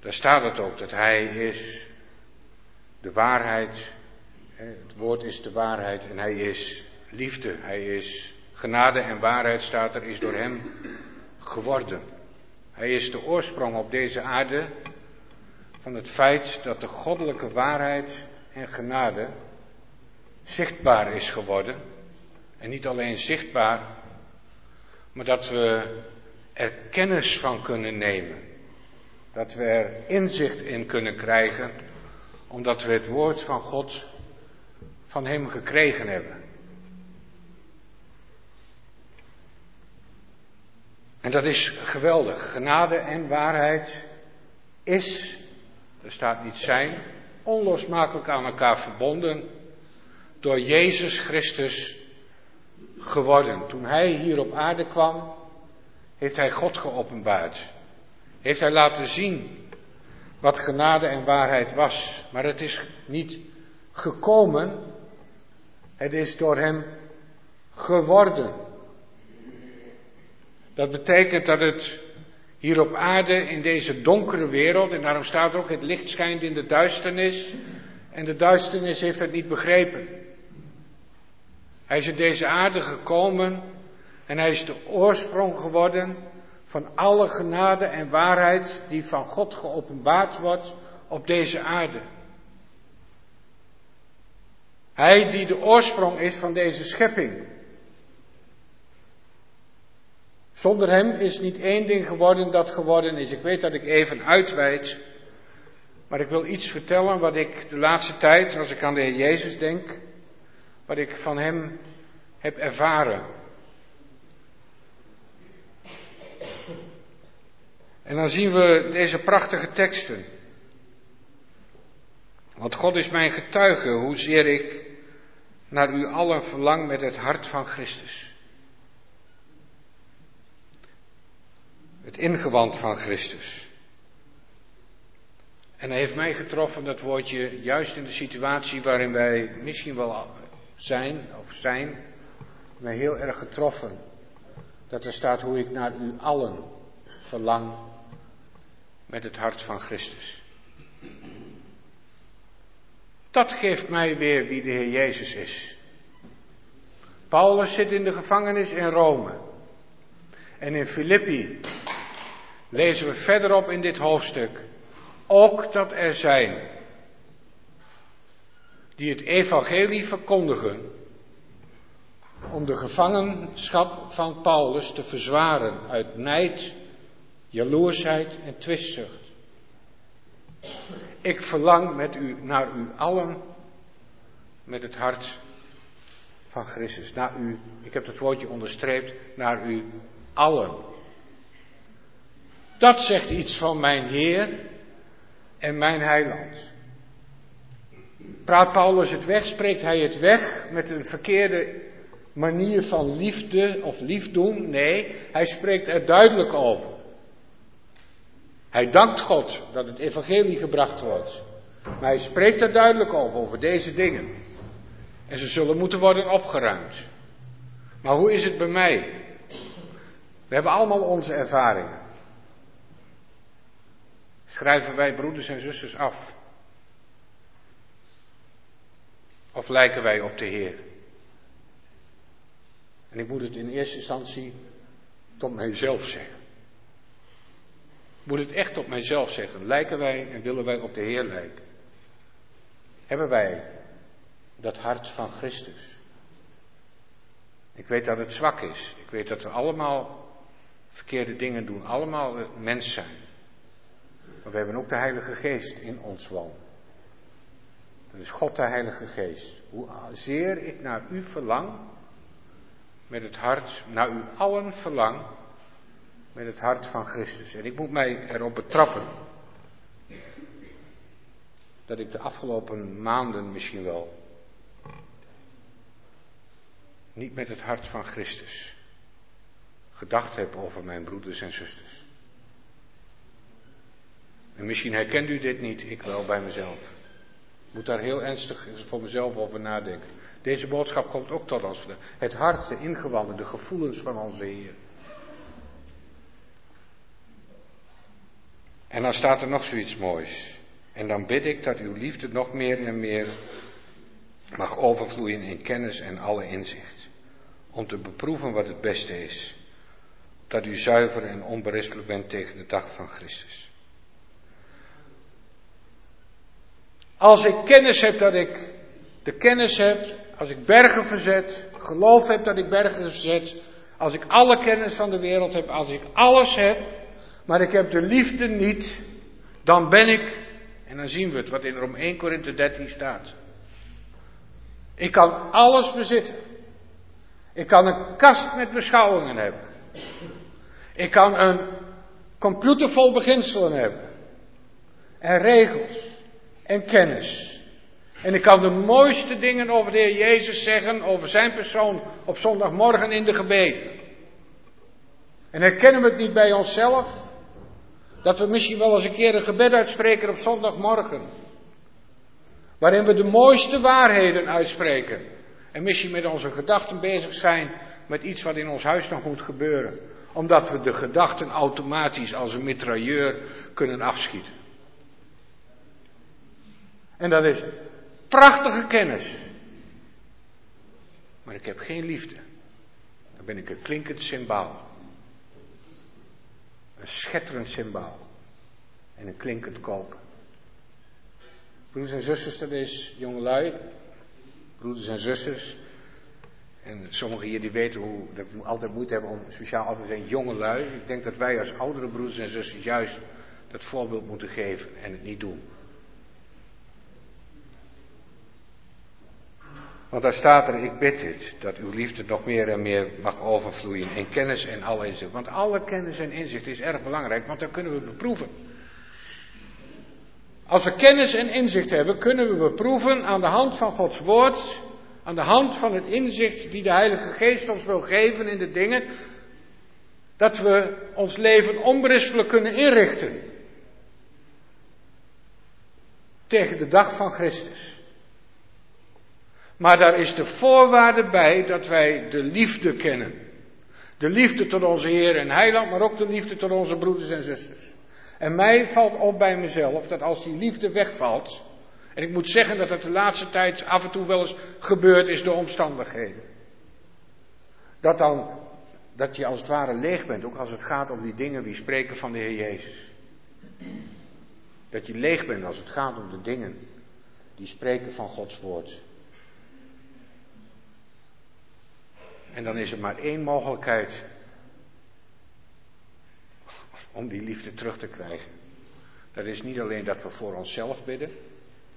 daar staat het ook dat Hij is de waarheid, het woord is de waarheid en Hij is liefde, Hij is genade en waarheid staat er, is door Hem geworden. Hij is de oorsprong op deze aarde van het feit dat de goddelijke waarheid en genade zichtbaar is geworden. En niet alleen zichtbaar, maar dat we er kennis van kunnen nemen. Dat we er inzicht in kunnen krijgen, omdat we het woord van God van Hem gekregen hebben. En dat is geweldig. Genade en waarheid is, er staat niet zijn, onlosmakelijk aan elkaar verbonden door Jezus Christus geworden. Toen hij hier op aarde kwam, heeft hij God geopenbaard. Heeft hij laten zien wat genade en waarheid was. Maar het is niet gekomen, het is door hem geworden. Dat betekent dat het hier op aarde in deze donkere wereld, en daarom staat ook het licht schijnt in de duisternis, en de duisternis heeft het niet begrepen. Hij is in deze aarde gekomen en hij is de oorsprong geworden van alle genade en waarheid die van God geopenbaard wordt op deze aarde. Hij die de oorsprong is van deze schepping. Zonder hem is niet één ding geworden dat geworden is. Ik weet dat ik even uitweid, maar ik wil iets vertellen wat ik de laatste tijd, als ik aan de Heer Jezus denk, wat ik van hem heb ervaren. En dan zien we deze prachtige teksten. Want God is mijn getuige, hoezeer ik naar u allen verlang met het hart van Christus. Het ingewand van Christus. En hij heeft mij getroffen, dat woordje, juist in de situatie waarin wij misschien wel zijn of zijn, mij heel erg getroffen. Dat er staat hoe ik naar u allen verlang met het hart van Christus. Dat geeft mij weer wie de Heer Jezus is. Paulus zit in de gevangenis in Rome. En in Filippi lezen we verderop in dit hoofdstuk ook dat er zijn die het evangelie verkondigen om de gevangenschap van Paulus te verzwaren uit nijd, jaloersheid en twistzucht. Ik verlang met u, naar u allen met het hart van Christus. Naar u, ik heb het woordje onderstreept, naar u allen. Dat zegt iets van mijn Heer en mijn Heiland. Praat Paulus het weg, spreekt hij het weg met een verkeerde manier van liefde of liefdoen. Nee, hij spreekt er duidelijk over. Hij dankt God dat het evangelie gebracht wordt. Maar hij spreekt er duidelijk over, over deze dingen. En ze zullen moeten worden opgeruimd. Maar hoe is het bij mij? We hebben allemaal onze ervaringen. Schrijven wij broeders en zusters af. Of lijken wij op de Heer? En ik moet het in eerste instantie tot mijzelf zeggen. Ik moet het echt tot mijzelf zeggen. Lijken wij en willen wij op de Heer lijken? Hebben wij dat hart van Christus? Ik weet dat het zwak is. Ik weet dat we allemaal verkeerde dingen doen. Allemaal mens zijn. Maar we hebben ook de Heilige Geest in ons wonen. Is God de Heilige Geest. Hoe zeer ik naar u verlang, met het hart, naar u allen verlang, met het hart van Christus. En ik moet mij erop betrappen dat ik de afgelopen maanden misschien wel niet met het hart van Christus gedacht heb over mijn broeders en zusters. En misschien herkent u dit niet, ik wel bij mezelf. Moet daar heel ernstig voor mezelf over nadenken. Deze boodschap komt ook tot ons. Het hart, de ingewanden, de gevoelens van onze Heer. En dan staat er nog zoiets moois. En dan bid ik dat uw liefde nog meer en meer mag overvloeien in kennis en alle inzicht. Om te beproeven wat het beste is. Dat u zuiver en onberispelijk bent tegen de dag van Christus. Als ik kennis heb dat ik de kennis heb, als ik bergen verzet, geloof heb dat ik bergen verzet, als ik alle kennis van de wereld heb, als ik alles heb, maar ik heb de liefde niet, dan ben ik, en dan zien we het wat in Rom 1 Korinthe 13 staat. Ik kan alles bezitten. Ik kan een kast met beschouwingen hebben. Ik kan een computer vol beginselen hebben. En regels en kennis. En ik kan de mooiste dingen over de Heer Jezus zeggen, over zijn persoon, op zondagmorgen in de gebeden. En herkennen we het niet bij onszelf? Dat we misschien wel eens een keer een gebed uitspreken op zondagmorgen. Waarin we de mooiste waarheden uitspreken. En misschien met onze gedachten bezig zijn met iets wat in ons huis nog moet gebeuren. Omdat we de gedachten automatisch als een mitrailleur kunnen afschieten. En dat is prachtige kennis. Maar ik heb geen liefde. Dan ben ik een klinkend symbool. Een schetterend symbool. En een klinkend koken. Broeders en zusters, dat is jongelui. Broeders en zusters. En sommigen hier die weten hoe, dat we altijd moeite hebben om speciaal af te zijn jongelui. Ik denk dat wij als oudere broeders en zusters juist dat voorbeeld moeten geven en het niet doen. Want daar staat er, ik bid dit, dat uw liefde nog meer en meer mag overvloeien in kennis en alle inzicht. Want alle kennis en inzicht is erg belangrijk, want dan kunnen we beproeven. Als we kennis en inzicht hebben, kunnen we beproeven aan de hand van Gods woord, aan de hand van het inzicht die de Heilige Geest ons wil geven in de dingen, dat we ons leven onberispelijk kunnen inrichten. Tegen de dag van Christus. Maar daar is de voorwaarde bij dat wij de liefde kennen. De liefde tot onze Heer en Heiland, maar ook de liefde tot onze broeders en zusters. En mij valt op bij mezelf dat als die liefde wegvalt, en ik moet zeggen dat het de laatste tijd af en toe wel eens gebeurd is door omstandigheden. Dat dan, dat je als het ware leeg bent, ook als het gaat om die dingen die spreken van de Heer Jezus. Dat je leeg bent als het gaat om de dingen die spreken van Gods woord. En dan is er maar één mogelijkheid om die liefde terug te krijgen. Dat is niet alleen dat we voor onszelf bidden.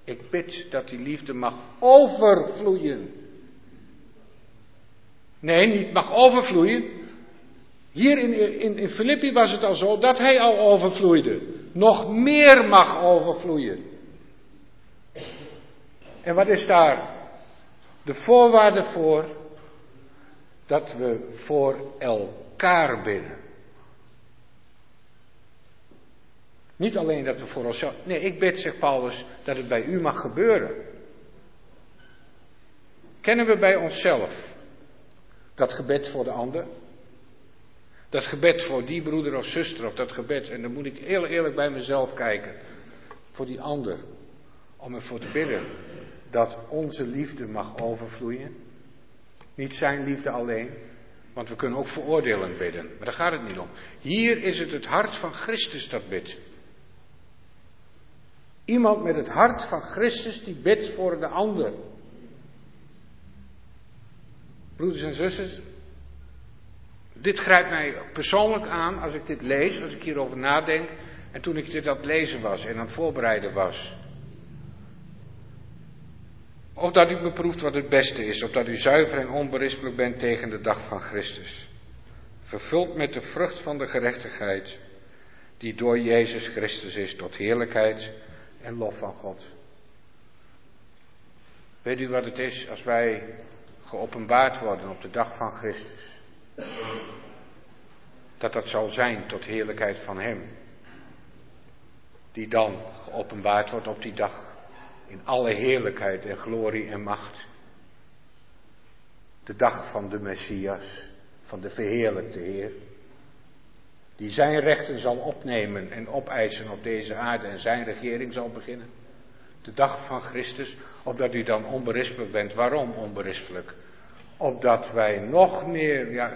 Ik bid dat die liefde mag overvloeien. Nee, niet mag overvloeien. Hier in, in, in Filippi was het al zo dat hij al overvloeide. Nog meer mag overvloeien. En wat is daar de voorwaarde voor? Dat we voor elkaar bidden. Niet alleen dat we voor onszelf. Nee, ik bid, zegt Paulus, dat het bij u mag gebeuren. Kennen we bij onszelf dat gebed voor de ander? Dat gebed voor die broeder of zuster, of dat gebed, en dan moet ik heel eerlijk bij mezelf kijken, voor die ander, om ervoor te bidden. dat onze liefde mag overvloeien. Niet zijn liefde alleen, want we kunnen ook veroordelend bidden. Maar daar gaat het niet om. Hier is het het hart van Christus dat bidt. Iemand met het hart van Christus die bidt voor de ander. Broeders en zusters, dit grijpt mij persoonlijk aan als ik dit lees, als ik hierover nadenk. En toen ik dit aan het lezen was en aan het voorbereiden was. Opdat u beproeft wat het beste is, opdat u zuiver en onberispelijk bent tegen de dag van Christus. Vervuld met de vrucht van de gerechtigheid, die door Jezus Christus is, tot heerlijkheid en lof van God. Weet u wat het is als wij geopenbaard worden op de dag van Christus? Dat dat zal zijn tot heerlijkheid van Hem, die dan geopenbaard wordt op die dag in alle heerlijkheid en glorie en macht. De dag van de Messias, van de verheerlijkte Heer, die zijn rechten zal opnemen en opeisen op deze aarde en zijn regering zal beginnen. De dag van Christus, opdat u dan onberispelijk bent. Waarom onberispelijk? Opdat wij nog meer, ja,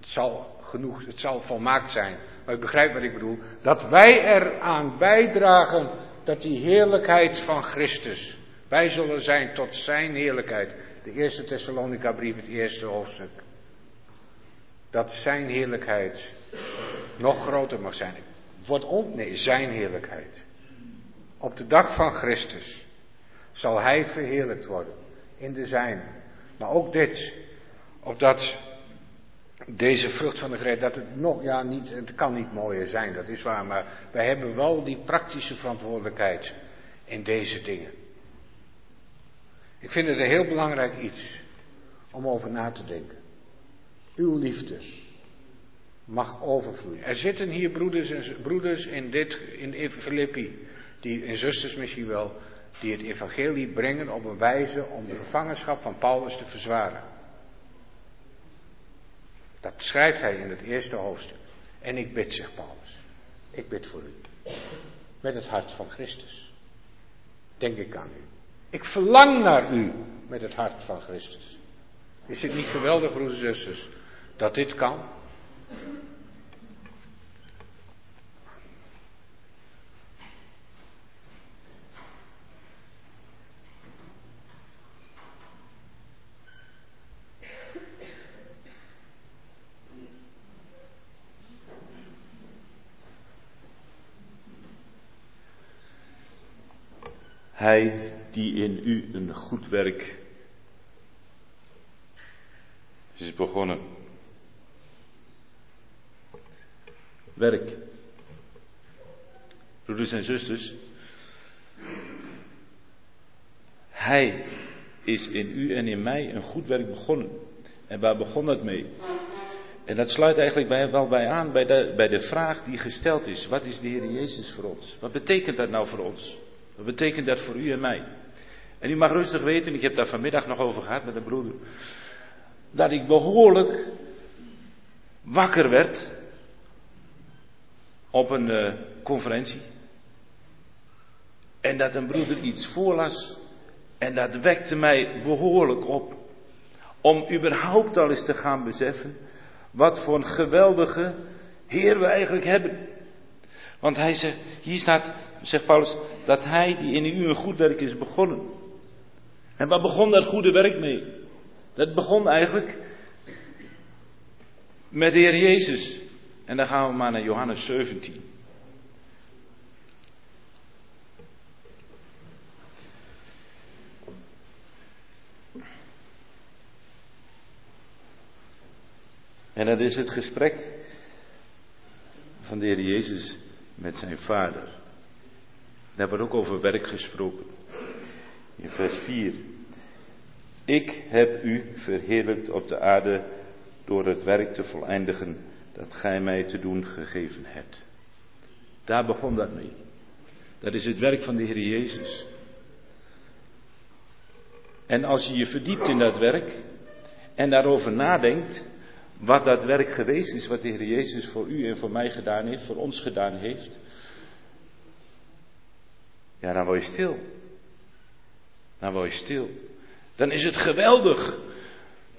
het zal genoeg, het zal volmaakt zijn. Maar u begrijpt wat ik bedoel. Dat wij eraan bijdragen dat die heerlijkheid van Christus, wij zullen zijn tot zijn heerlijkheid. De eerste Thessalonica brief, het eerste hoofdstuk. Dat zijn heerlijkheid nog groter mag zijn. Wordt on, nee, zijn heerlijkheid. Op de dag van Christus zal hij verheerlijkt worden in de zijn. Maar ook dit, opdat deze vrucht van de gerechtigheid, dat het nog, ja, niet, het kan niet mooier zijn, dat is waar, maar wij hebben wel die praktische verantwoordelijkheid in deze dingen. Ik vind het een heel belangrijk iets om over na te denken. Uw liefde mag overvloeien. Er zitten hier broeders, en, broeders in dit, in Filippi, die, en zusters misschien wel, die het evangelie brengen op een wijze om de gevangenschap van Paulus te verzwaren. Dat schrijft hij in het eerste hoofdstuk. En ik bid, zegt Paulus. Ik bid voor u. Met het hart van Christus. Denk ik aan u. Ik verlang naar u met het hart van Christus. Is het niet geweldig, broeders en zusters, dat dit kan? Hij die in u een goed werk is begonnen. Werk. Broeders en zusters. Hij is in u en in mij een goed werk begonnen. En waar begon dat mee? En dat sluit eigenlijk bij, wel bij aan bij de, bij de vraag die gesteld is. Wat is de Heer Jezus voor ons? Wat betekent dat nou voor ons? Wat betekent dat voor u en mij? En u mag rustig weten, ik heb daar vanmiddag nog over gehad met een broeder, dat ik behoorlijk wakker werd op een uh, conferentie. En dat een broeder iets voorlas. En dat wekte mij behoorlijk op. Om überhaupt al eens te gaan beseffen. Wat voor een geweldige Heer we eigenlijk hebben. Want hij zegt, hier staat, zegt Paulus, dat hij die in u een goed werk is begonnen. En waar begon dat goede werk mee? Dat begon eigenlijk met de Heer Jezus. En dan gaan we maar naar Johannes 17. En dat is het gesprek van de Heer Jezus met zijn vader. Wordt ook over werk gesproken. In vers 4. Ik heb u verheerlijkt op de aarde door het werk te voleindigen dat gij mij te doen gegeven hebt. Daar begon dat mee. Dat is het werk van de Heer Jezus. En als je je verdiept in dat werk en daarover nadenkt, wat dat werk geweest is, wat de Heer Jezus voor u en voor mij gedaan heeft, voor ons gedaan heeft, ja, dan word je stil. Dan word je stil. Dan is het geweldig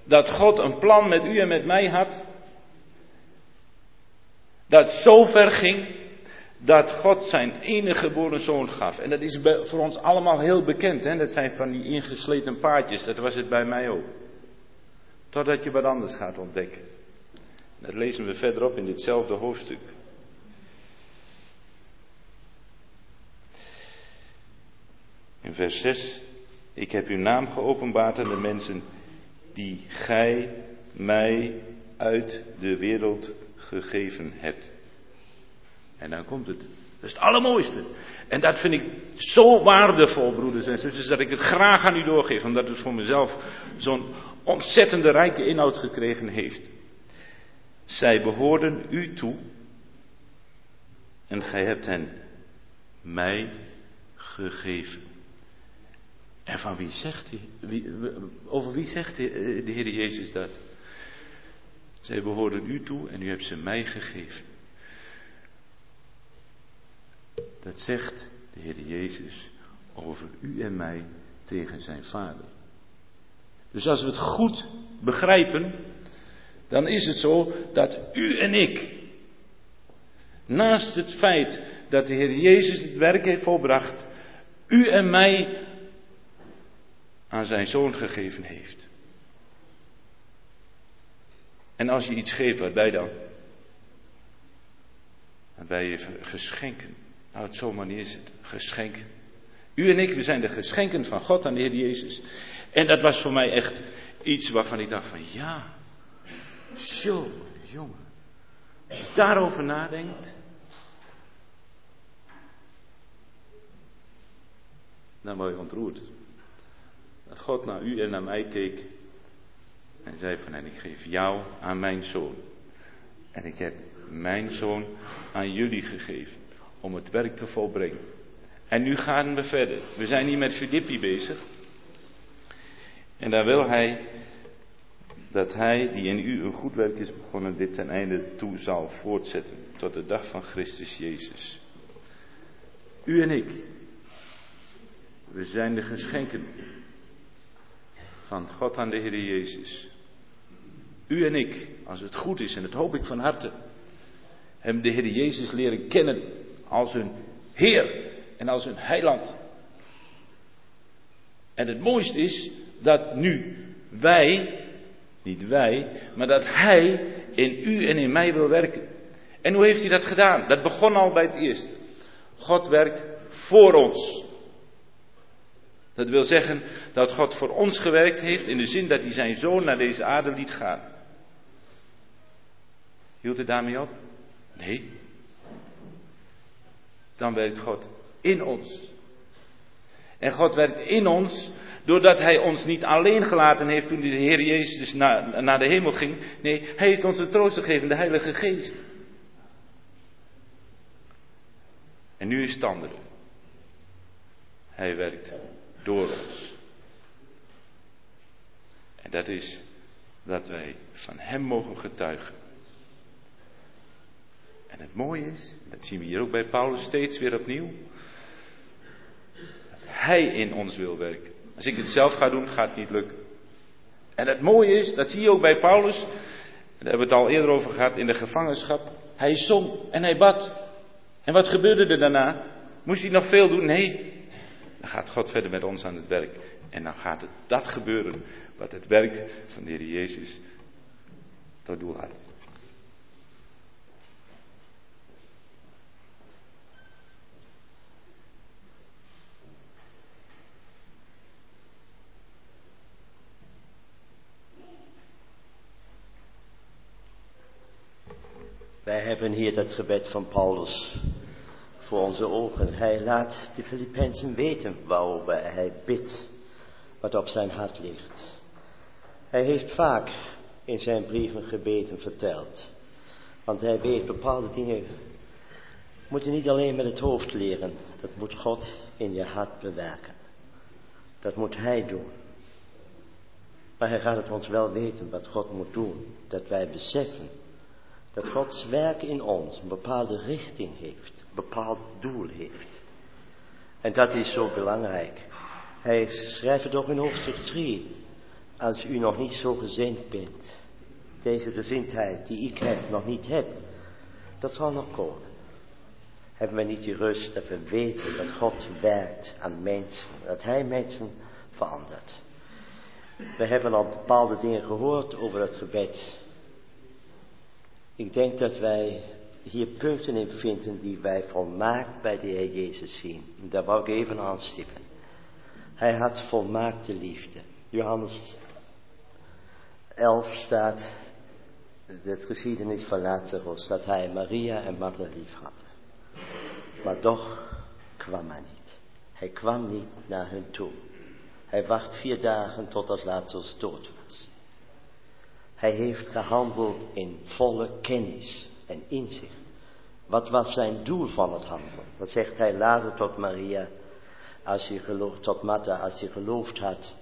dat God een plan met u en met mij had. Dat zo ver ging dat God zijn enige geboren zoon gaf. En dat is voor ons allemaal heel bekend. Hè? Dat zijn van die ingesleten paardjes. Dat was het bij mij ook. Totdat je wat anders gaat ontdekken. Dat lezen we verderop in ditzelfde hoofdstuk. In vers 6. Ik heb uw naam geopenbaard aan de mensen die gij mij uit de wereld gegeven hebt. En dan komt het. Dat is het allermooiste. En dat vind ik zo waardevol, broeders en zusters, dat ik het graag aan u doorgeef, omdat het voor mezelf zo'n ontzettende rijke inhoud gekregen heeft. Zij behoorden u toe en gij hebt hen mij gegeven. En van wie zegt hij? Wie, over wie zegt de, de Heer Jezus dat? Zij behoorden u toe en u hebt ze mij gegeven. Dat zegt de Heer Jezus over u en mij tegen zijn Vader. Dus als we het goed begrijpen, dan is het zo dat u en ik, naast het feit dat de Heer Jezus het werk heeft volbracht, u en mij aan zijn zoon gegeven heeft. En als je iets geeft, waarbij dan? Waarbij je geschenken. Nou, het zo'n manier is het. Geschenken. U en ik, we zijn de geschenken van God aan de Heer Jezus. En dat was voor mij echt iets waarvan ik dacht van ja, zo, jongen. Als je daarover nadenkt, dan word je ontroerd. Dat God naar u en naar mij keek en zei van en ik geef jou aan mijn zoon. En ik heb mijn zoon aan jullie gegeven om het werk te volbrengen. En nu gaan we verder. We zijn hier met Filippi bezig. En daar wil hij dat hij, die in u een goed werk is begonnen, dit ten einde toe zal voortzetten tot de dag van Christus Jezus. U en ik, we zijn de geschenken van God aan de Heer Jezus. U en ik, als het goed is, en dat hoop ik van harte, hebben de Heer Jezus leren kennen als hun Heer en als hun Heiland. En het mooiste is dat nu wij, niet wij, maar dat Hij in u en in mij wil werken. En hoe heeft Hij dat gedaan? Dat begon al bij het eerste. God werkt voor ons. Dat wil zeggen dat God voor ons gewerkt heeft in de zin dat hij zijn zoon naar deze aarde liet gaan. Hield het daarmee op? Nee. Dan werkt God in ons. En God werkt in ons doordat Hij ons niet alleen gelaten heeft toen de Heer Jezus naar, naar de hemel ging. Nee, Hij heeft ons een troost gegeven, de Heilige Geest. En nu is het andere. Hij werkt door ons. En dat is dat wij van Hem mogen getuigen. En het mooie is, dat zien we hier ook bij Paulus steeds weer opnieuw, dat Hij in ons wil werken. Als ik het zelf ga doen, gaat het niet lukken. En het mooie is, dat zie je ook bij Paulus, daar hebben we het al eerder over gehad in de gevangenschap. Hij zong en hij bad. En wat gebeurde er daarna? Moest hij nog veel doen? Nee, dan gaat God verder met ons aan het werk. En dan gaat het dat gebeuren wat het werk van de Heer Jezus tot doel had. Wij hebben hier dat gebed van Paulus voor onze ogen. Hij laat de Filippenzen weten waarover hij bidt, wat op zijn hart ligt. Hij heeft vaak in zijn brieven gebeten verteld. Want hij weet bepaalde dingen moet je niet alleen met het hoofd leren. Dat moet God in je hart bewerken. Dat moet hij doen. Maar hij gaat het ons wel weten wat God moet doen. Dat wij beseffen dat Gods werk in ons een bepaalde richting heeft, een bepaald doel heeft. En dat is zo belangrijk. Hij schrijft het ook in hoofdstuk 3. Als u nog niet zo gezind bent, deze gezindheid die ik heb, nog niet hebt, dat zal nog komen. Hebben we niet die rust dat we weten dat God werkt aan mensen, dat Hij mensen verandert. We hebben al bepaalde dingen gehoord over het gebed. Ik denk dat wij hier punten in vinden die wij volmaakt bij de Heer Jezus zien. Daar wou ik even aanstippen. Hij had volmaakte liefde. Johannes 11 staat, het geschiedenis van Lazarus, dat hij Maria en Martha lief had. Maar toch kwam hij niet. Hij kwam niet naar hun toe. Hij wacht vier dagen totdat Lazarus dood was. Hij heeft gehandeld in volle kennis en inzicht. Wat was zijn doel van het handelen? Dat zegt hij later tot Maria, als je tot Martha, als je geloofd had,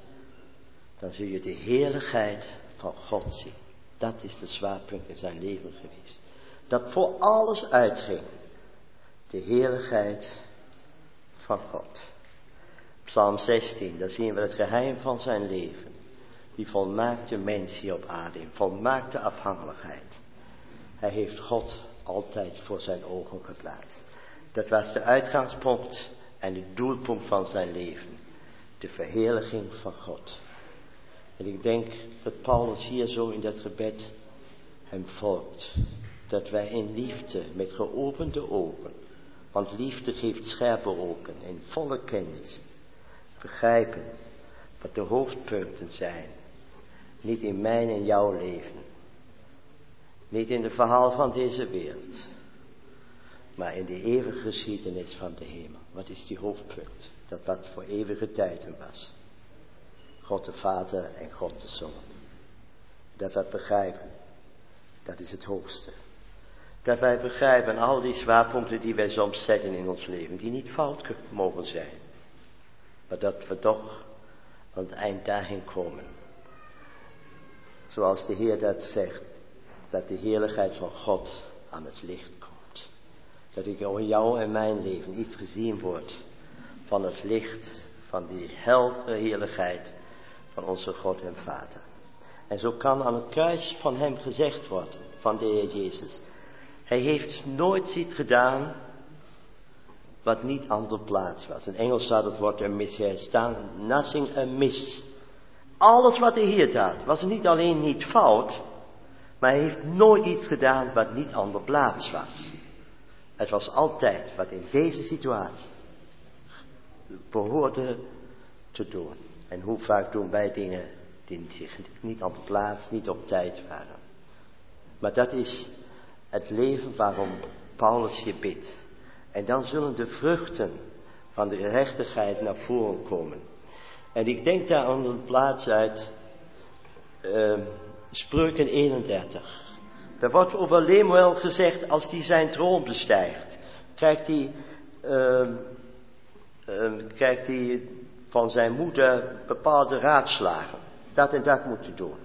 dan zul je de heerlijkheid van God zien. Dat is de zwaarpunt in zijn leven geweest. Dat voor alles uitging. De heerlijkheid van God. Psalm 16, daar zien we het geheim van zijn leven. Die volmaakte mens hier op aarde, volmaakte afhankelijkheid. Hij heeft God altijd voor zijn ogen geplaatst. Dat was de uitgangspunt en het doelpunt van zijn leven. De verheerlijking van God. En ik denk dat Paulus hier zo in dat gebed hem volgt. Dat wij in liefde, met geopende ogen, want liefde geeft scherpe ogen en volle kennis, begrijpen wat de hoofdpunten zijn. Niet in mijn en jouw leven. Niet in het verhaal van deze wereld. Maar in de eeuwige geschiedenis van de hemel. Wat is die hoofdpunt? Dat wat voor eeuwige tijden was. God de Vader en God de Zoon. Dat wij begrijpen. Dat is het hoogste. Dat wij begrijpen al die zwaarpunten die wij soms zetten in ons leven. Die niet fout mogen zijn. Maar dat we toch aan het eind daarheen komen. Zoals de Heer dat zegt. Dat de heerlijkheid van God aan het licht komt. Dat ik in jou en mijn leven iets gezien wordt van het licht van die heldere heerlijkheid van onze God en Vader. En zo kan aan het kruis van hem gezegd worden, van de Heer Jezus. Hij heeft nooit iets gedaan wat niet aan de plaats was. In Engels staat het woord er staan, nothing amiss. Alles wat hij hier deed, was niet alleen niet fout, maar hij heeft nooit iets gedaan wat niet aan de plaats was. Het was altijd wat in deze situatie behoorde te doen. En hoe vaak doen wij dingen die zich niet aan de plaats, niet op tijd waren. Maar dat is het leven waarom Paulus je bidt. En dan zullen de vruchten van de gerechtigheid naar voren komen. En ik denk daar aan een plaats uit uh, Spreuken 31. Daar wordt over Lemuel gezegd, als hij zijn troon bestijgt, krijgt hij, uh, uh, krijgt hij van zijn moeder bepaalde raadslagen. Dat en dat moet je doen.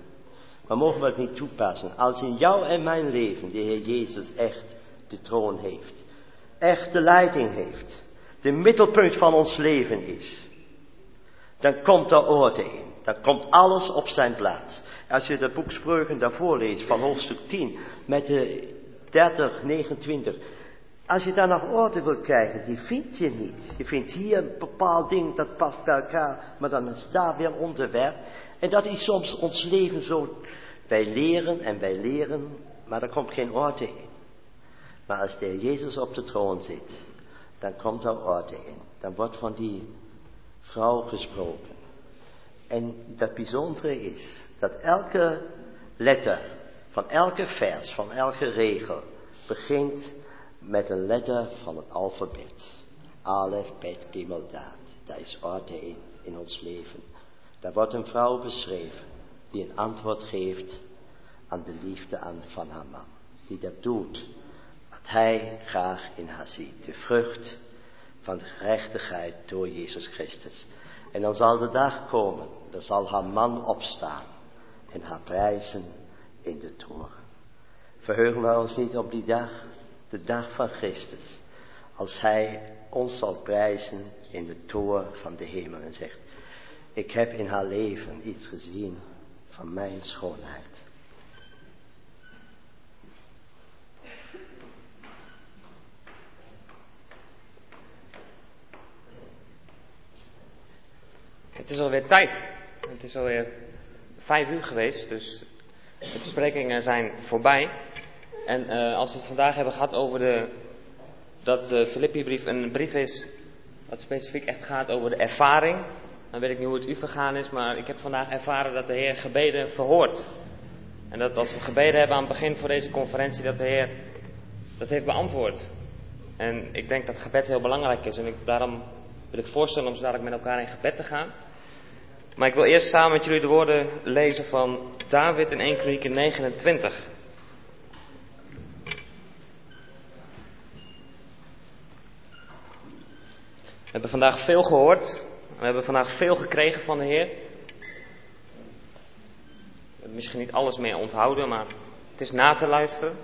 Maar mogen we het niet toepassen? Als in jou en mijn leven de Heer Jezus echt de troon heeft. Echt de leiding heeft. De middelpunt van ons leven is. Dan komt er orde in. Dan komt alles op zijn plaats. Als je dat boek Spreuken daarvoor leest van hoofdstuk 10 met de 30, 29. Als je daar nog orde wilt krijgen, die vind je niet. Je vindt hier een bepaald ding dat past bij elkaar, maar dan is daar weer onderwerp. En dat is soms ons leven zo. Wij leren en wij leren, maar er komt geen orde in. Maar als de Jezus op de troon zit, dan komt er orde in. Dan wordt van die vrouw gesproken. En dat bijzondere is dat elke letter van elke vers, van elke regel, begint met een letter van het alfabet. Alef, Bet, Gimel, Daad. Daar is orde in, in ons leven. Daar wordt een vrouw beschreven die een antwoord geeft aan de liefde aan van haar man. Die dat doet wat hij graag in haar ziet. De vrucht van gerechtigheid door Jezus Christus. En dan zal de dag komen, dan zal haar man opstaan en haar prijzen in de toren. Verheugen we ons niet op die dag, de dag van Christus, als Hij ons zal prijzen in de toren van de hemel en zegt, Ik heb in haar leven iets gezien van mijn schoonheid. Het is alweer tijd. Het is alweer vijf uur geweest, dus de besprekingen zijn voorbij. En uh, als we het vandaag hebben gehad over de, dat de Filippi-brief een brief is wat specifiek echt gaat over de ervaring, dan weet ik niet hoe het u vergaan is, maar ik heb vandaag ervaren dat de Heer gebeden verhoort. En dat als we gebeden hebben aan het begin voor deze conferentie, dat de Heer dat heeft beantwoord. En ik denk dat gebed heel belangrijk is. En ik, daarom wil ik voorstellen om zo dadelijk met elkaar in gebed te gaan. Maar ik wil eerst samen met jullie de woorden lezen van David in 1 Kronieken 29. We hebben vandaag veel gehoord. We hebben vandaag veel gekregen van de Heer. We hebben misschien niet alles meer onthouden, maar het is na te luisteren.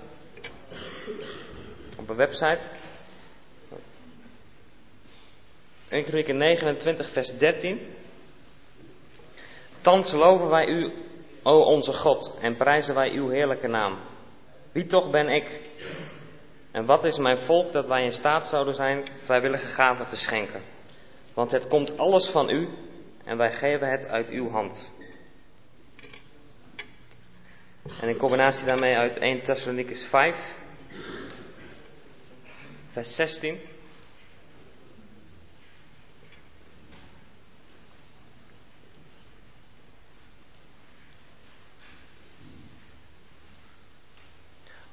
Op een website. 1 Kronieken 29 vers 13. Thans loven wij u, o onze God, en prijzen wij uw heerlijke naam. Wie toch ben ik? En wat is mijn volk dat wij in staat zouden zijn vrijwillige gaven te schenken? Want het komt alles van u en wij geven het uit uw hand. En in combinatie daarmee uit 1 Thessalonicus 5, vers 16.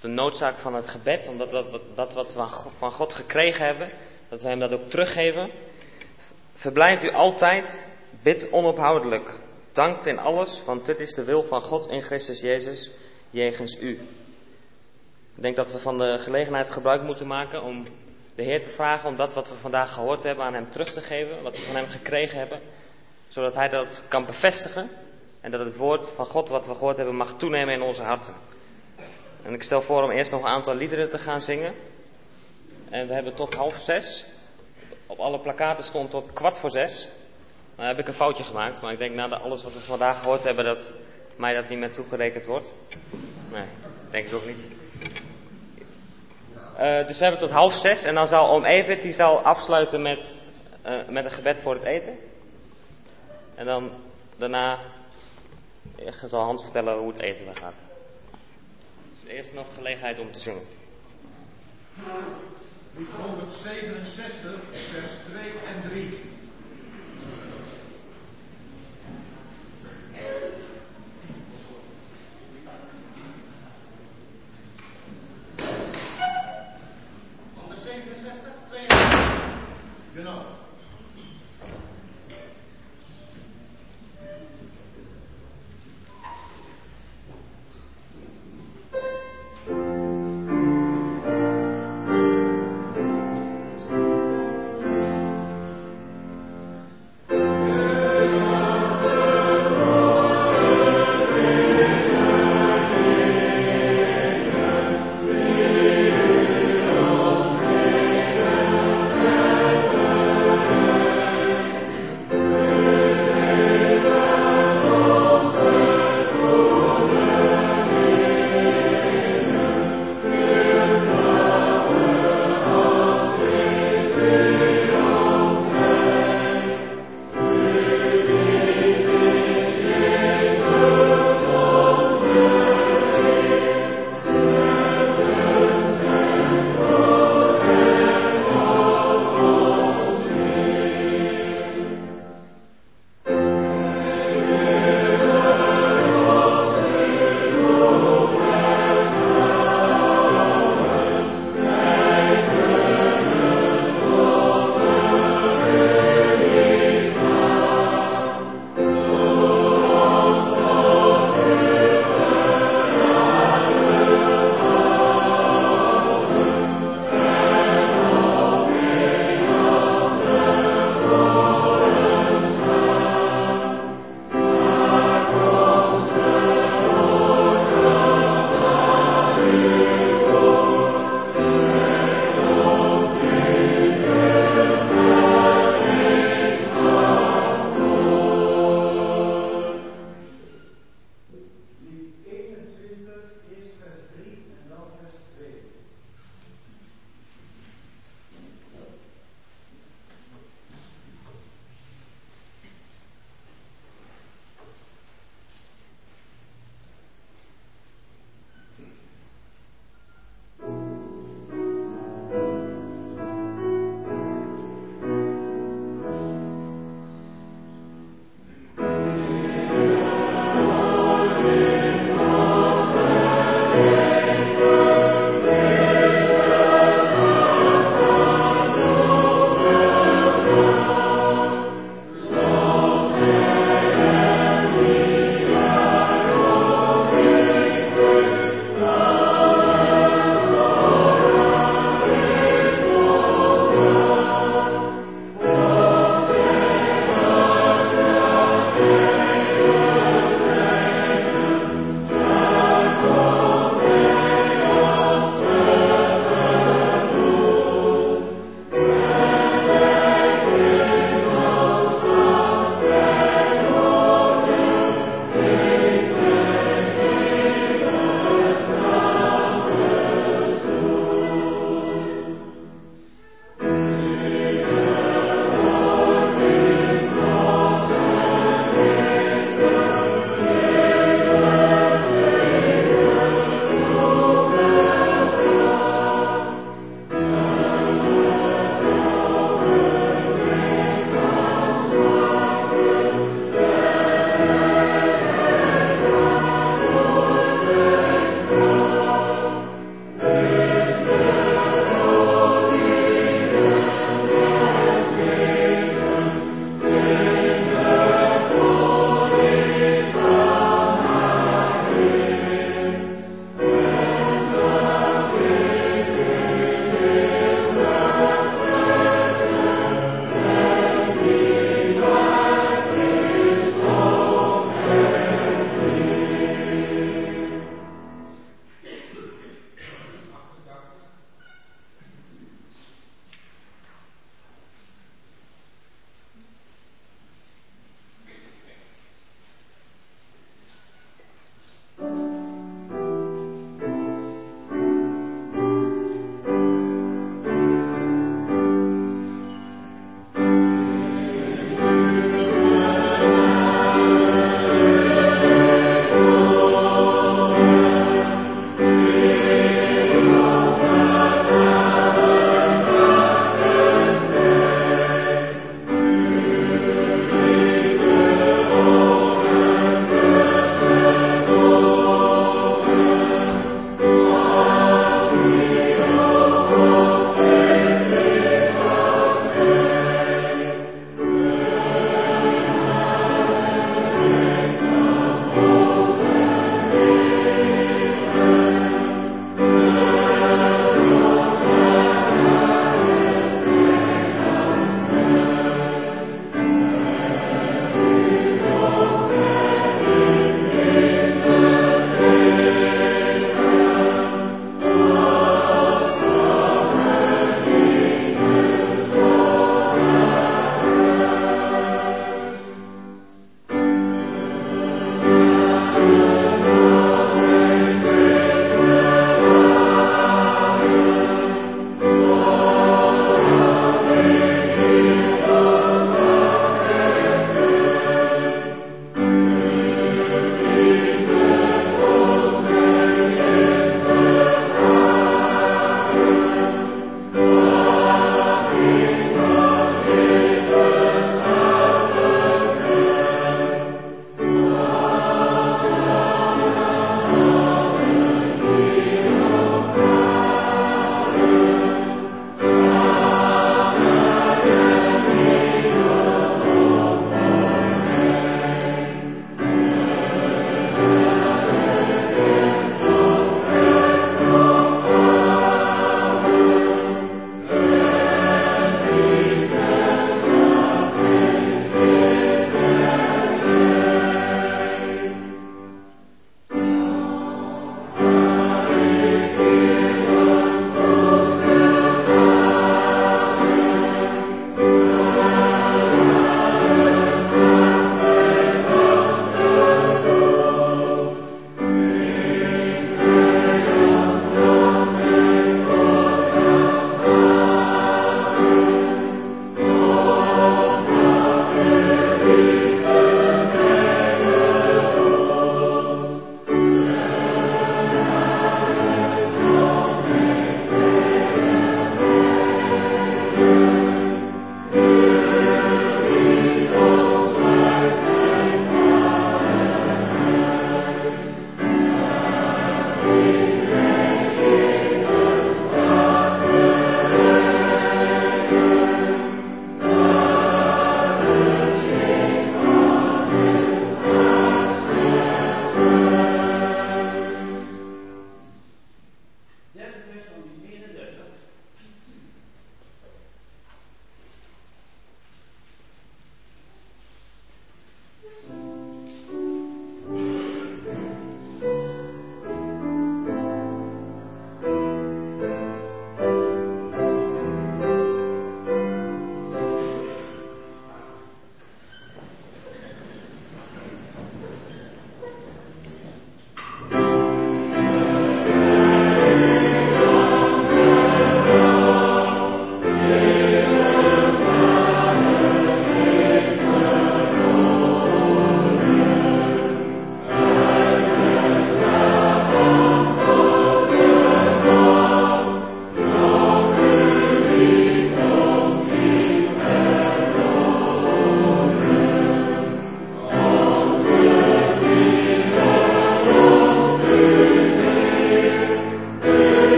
De noodzaak van het gebed, omdat dat, dat wat we van God gekregen hebben, dat we Hem dat ook teruggeven. Verblijft u altijd, bid onophoudelijk. Dankt in alles, want dit is de wil van God in Christus Jezus, jegens u. Ik denk dat we van de gelegenheid gebruik moeten maken om de Heer te vragen om dat wat we vandaag gehoord hebben aan Hem terug te geven, wat we van Hem gekregen hebben, zodat Hij dat kan bevestigen en dat het woord van God wat we gehoord hebben mag toenemen in onze harten. En ik stel voor om eerst nog een aantal liederen te gaan zingen. En we hebben tot half zes. Op alle plakaten stond tot kwart voor zes. Nou heb ik een foutje gemaakt, maar ik denk na alles wat we vandaag gehoord hebben dat mij dat niet meer toegerekend wordt. Nee, denk ik ook niet. Uh, dus we hebben tot half zes en dan zal Oom Evert die zal afsluiten met, uh, met een gebed voor het eten. En dan daarna zal Hans vertellen hoe het eten gaat eerst nog gelegenheid om te zingen. Lied 167, vers 2 en 3. Genau.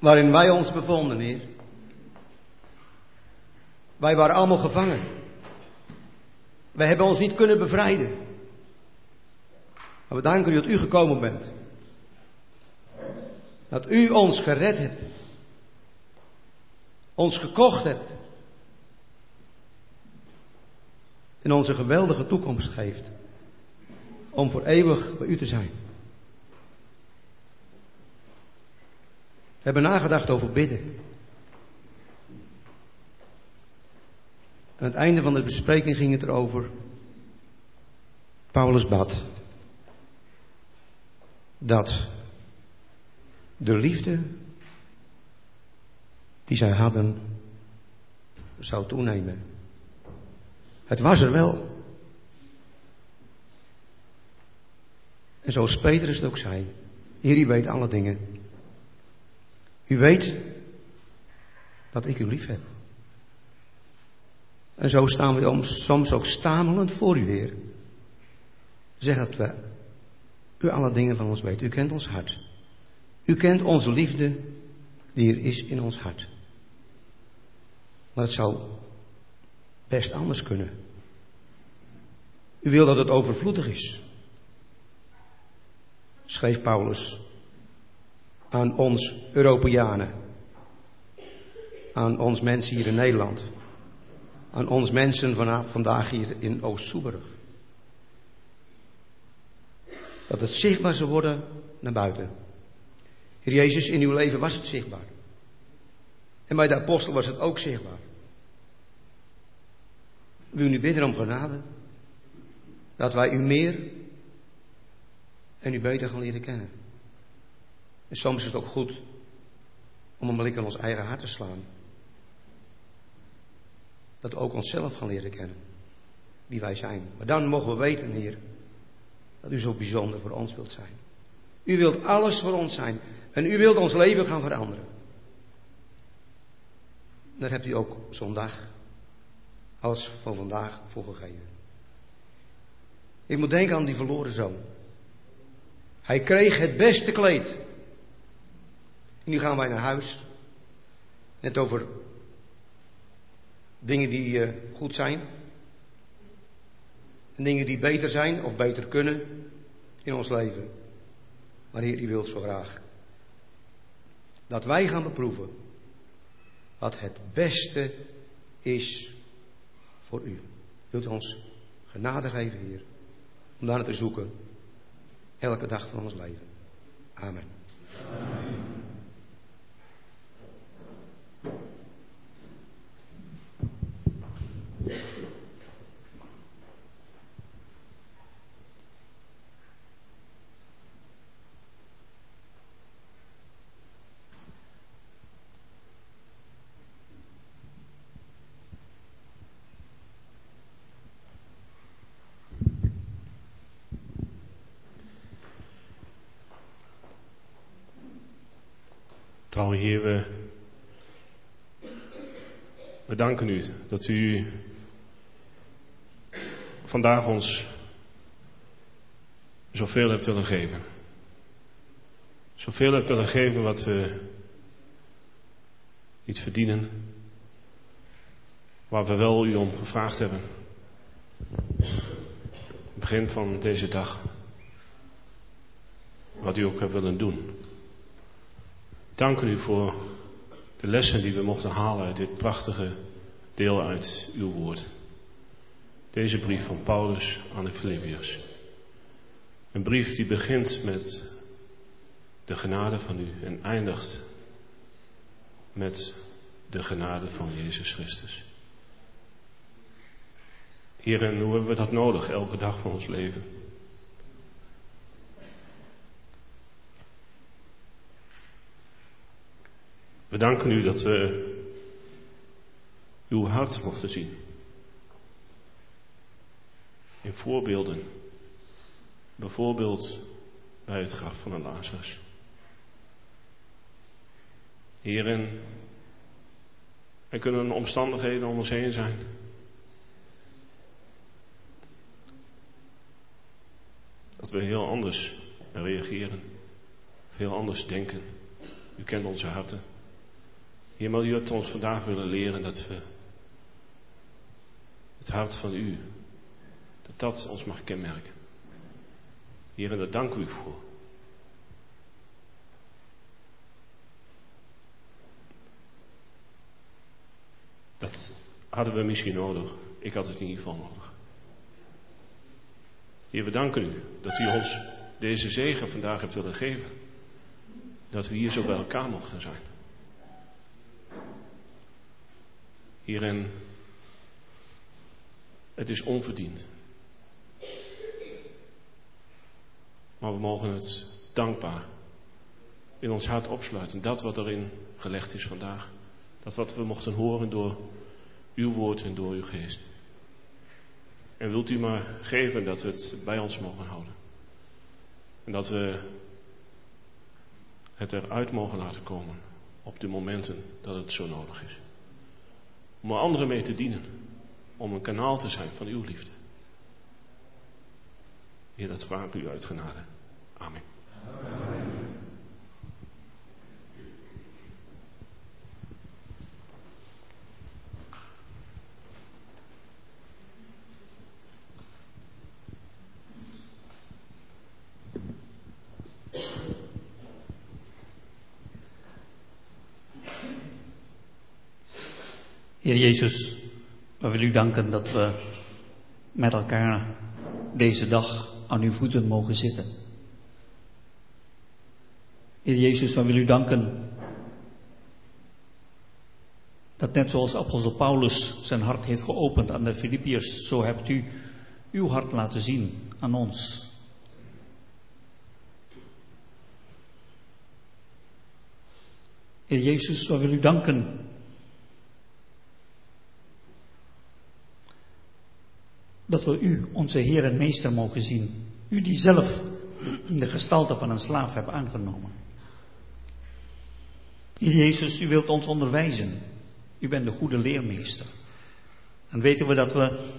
Waarin wij ons bevonden, Heer. Wij waren allemaal gevangen. Wij hebben ons niet kunnen bevrijden. Maar we danken u dat u gekomen bent. Dat u ons gered hebt. Ons gekocht hebt. En ons een geweldige toekomst geeft. Om voor eeuwig bij u te zijn. We hebben nagedacht over bidden. Aan het einde van de bespreking ging het erover. Paulus bad. Dat de liefde die zij hadden zou toenemen. Het was er wel. En zoals Petrus het ook zei. Heer, u weet alle dingen. U weet dat ik u lief heb. En zo staan we soms ook stamelend voor u, Heer. Zeg dat we u alle dingen van ons weet. U kent ons hart. U kent onze liefde die er is in ons hart. Maar het zou best anders kunnen. U wil dat het overvloedig is. Schreef Paulus aan ons Europeanen. Aan ons mensen hier in Nederland. Aan ons mensen vandaag hier in Oost-Soeberg. Dat het zichtbaar zou worden naar buiten. Heer Jezus, in uw leven was het zichtbaar. En bij de apostel was het ook zichtbaar. Wil u nu bidden om genade? Dat wij u meer en u beter gaan leren kennen. En soms is het ook goed om een blik in ons eigen hart te slaan. Dat we ook onszelf gaan leren kennen. Wie wij zijn. Maar dan mogen we weten, Heer, dat u zo bijzonder voor ons wilt zijn. U wilt alles voor ons zijn. En u wilt ons leven gaan veranderen. Daar hebt u ook zondag alles van vandaag voor gegeven. Ik moet denken aan die verloren zoon. Hij kreeg het beste kleed. Nu gaan wij naar huis. Net over dingen die uh, goed zijn. En dingen die beter zijn of beter kunnen in ons leven. Maar Heer, u wilt zo graag dat wij gaan beproeven wat het beste is voor u. Wilt u ons genade geven, Heer, om daar te zoeken, elke dag van ons leven. Amen. We danken u dat u vandaag ons zoveel hebt willen geven. Zoveel hebt willen geven wat we niet verdienen, waar we wel u om gevraagd hebben. Het begin van deze dag. Wat u ook hebt willen doen dank u voor de lessen die we mochten halen uit dit prachtige deel uit uw woord. Deze brief van Paulus aan de Filippiërs. Een brief die begint met de genade van u en eindigt met de genade van Jezus Christus. Heer, en hoe hebben we dat nodig elke dag van ons leven? We danken u dat we uw hart mochten zien. In voorbeelden. Bijvoorbeeld bij het graf van een Lazarus. Hierin, er kunnen omstandigheden om ons heen zijn. Dat we heel anders reageren, heel anders denken. U kent onze harten. Heer, maar u hebt ons vandaag willen leren dat we het hart van u, dat dat ons mag kenmerken. Heer, en daar dank u voor. Dat hadden we misschien nodig. Ik had het in ieder geval nodig. Heer, we danken u dat u ons deze zegen vandaag hebt willen geven. Dat we hier zo bij elkaar mochten zijn. Hierin, het is onverdiend. Maar we mogen het dankbaar in ons hart opsluiten. Dat wat erin gelegd is vandaag. Dat wat we mochten horen door uw woord en door uw geest. En wilt u maar geven dat we het bij ons mogen houden. En dat we het eruit mogen laten komen op de momenten dat het zo nodig is. Om er anderen mee te dienen. Om een kanaal te zijn van uw liefde. Heer, dat vraag u uit genade. Amen. Heer Jezus, we willen u danken dat we met elkaar deze dag aan uw voeten mogen zitten. Heer Jezus, we willen u danken dat net zoals apostel Paulus zijn hart heeft geopend aan de Filippiërs, zo hebt u uw hart laten zien aan ons. Heer Jezus, we willen u danken dat we u, onze Heer en Meester, mogen zien. U die zelf de gestalte van een slaaf hebt aangenomen. Heer Jezus, u wilt ons onderwijzen. U bent de goede leermeester. En weten we dat we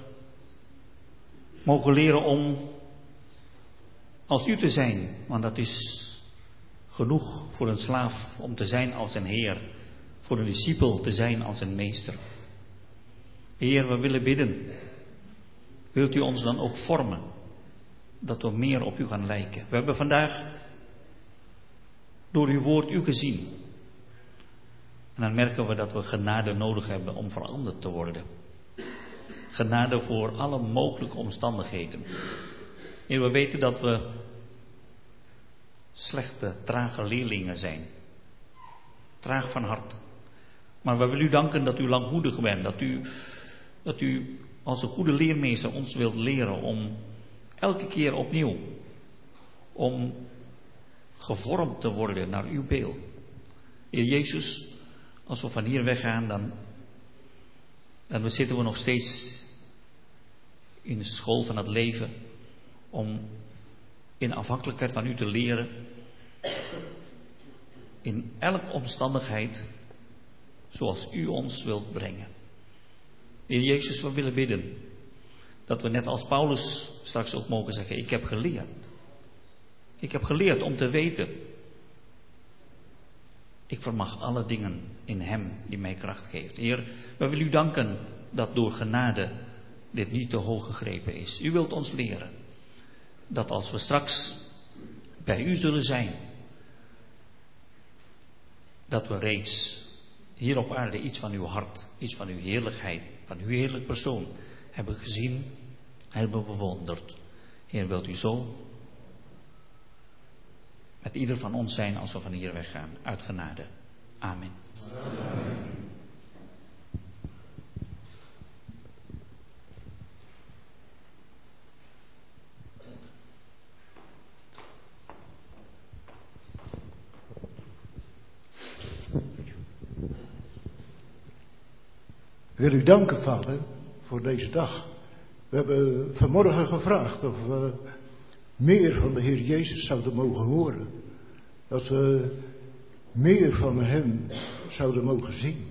mogen leren om als u te zijn, want dat is genoeg voor een slaaf om te zijn als een Heer, voor een discipel te zijn als een meester. Heer, we willen bidden Wilt u ons dan ook vormen? Dat we meer op u gaan lijken. We hebben vandaag door uw woord u gezien. En dan merken we dat we genade nodig hebben om veranderd te worden. Genade voor alle mogelijke omstandigheden. Heer, we weten dat we slechte, trage leerlingen zijn. Traag van hart. Maar we willen u danken dat u langmoedig bent. Dat u, dat u als een goede leermeester ons wilt leren om elke keer opnieuw, om gevormd te worden naar uw beeld. Heer Jezus, als we van hier weggaan, dan, dan zitten we nog steeds in de school van het leven om in afhankelijkheid van u te leren, in elke omstandigheid zoals u ons wilt brengen. Heer Jezus, we willen bidden. Dat we net als Paulus straks ook mogen zeggen, ik heb geleerd. Ik heb geleerd om te weten. Ik vermag alle dingen in Hem die mij kracht geeft. Heer, we willen u danken dat door genade dit niet te hoog gegrepen is. U wilt ons leren dat als we straks bij u zullen zijn, dat we reeds hier op aarde iets van uw hart, iets van uw heerlijkheid, van uw heerlijk persoon hebben gezien, hebben bewonderd. Heer, wilt u zo met ieder van ons zijn als we van hier weggaan, uit genade. Amen. Amen. Wil u danken, vader, voor deze dag. We hebben vanmorgen gevraagd of we meer van de Heer Jezus zouden mogen horen. Dat we meer van Hem zouden mogen zien.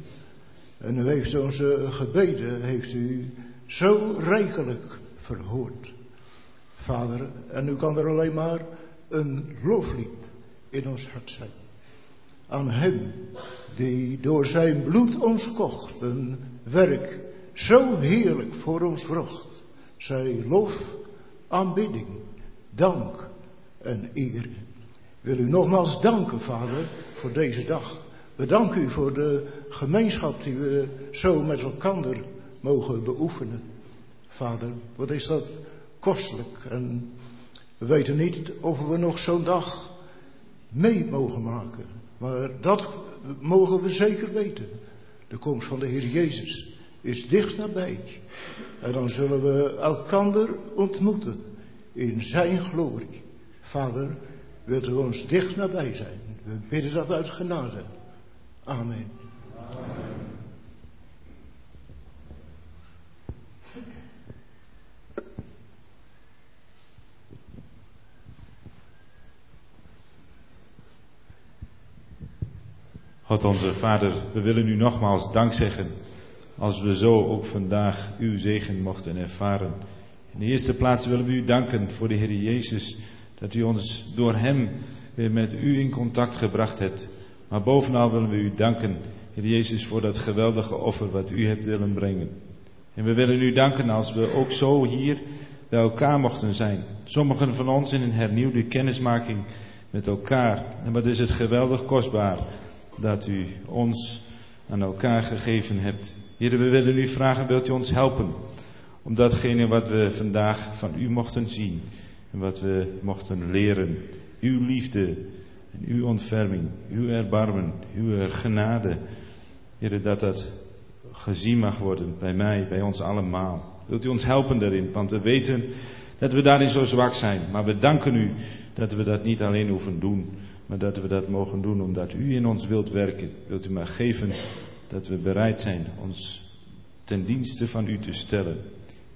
En u heeft onze gebeden, heeft u zo rijkelijk verhoord. Vader. En nu kan er alleen maar een loflied in ons hart zijn. Aan Hem die door zijn bloed ons kocht. Een werk zo heerlijk voor ons vrocht. Zij lof, aanbidding, dank en eer. Wil u nogmaals danken, Vader, voor deze dag. We danken u voor de gemeenschap die we zo met elkaar mogen beoefenen. Vader, wat is dat kostelijk. En we weten niet of we nog zo'n dag mee mogen maken. Maar dat mogen we zeker weten. De komst van de Heer Jezus is dicht nabij. En dan zullen we elkander ontmoeten in zijn glorie. Vader, wilt u ons dicht nabij zijn. We bidden dat uit genade. Amen. God onze Vader, we willen u nogmaals dank zeggen als we zo ook vandaag uw zegen mochten ervaren. In de eerste plaats willen we u danken voor de Heer Jezus, dat u ons door Hem weer met u in contact gebracht hebt. Maar bovenal willen we u danken, Heer Jezus, voor dat geweldige offer wat u hebt willen brengen. En we willen u danken als we ook zo hier bij elkaar mochten zijn. Sommigen van ons in een hernieuwde kennismaking met elkaar. En wat is het geweldig kostbaar dat u ons aan elkaar gegeven hebt. Heer, we willen u vragen, wilt u ons helpen om datgene wat we vandaag van u mochten zien en wat we mochten leren, uw liefde en uw ontferming, uw erbarmen, uw genade, Heer, dat dat gezien mag worden bij mij, bij ons allemaal. Wilt u ons helpen daarin, want we weten dat we daarin zo zwak zijn, maar we danken u dat we dat niet alleen hoeven doen, maar dat we dat mogen doen omdat u in ons wilt werken. Wilt u maar geven dat we bereid zijn ons ten dienste van u te stellen.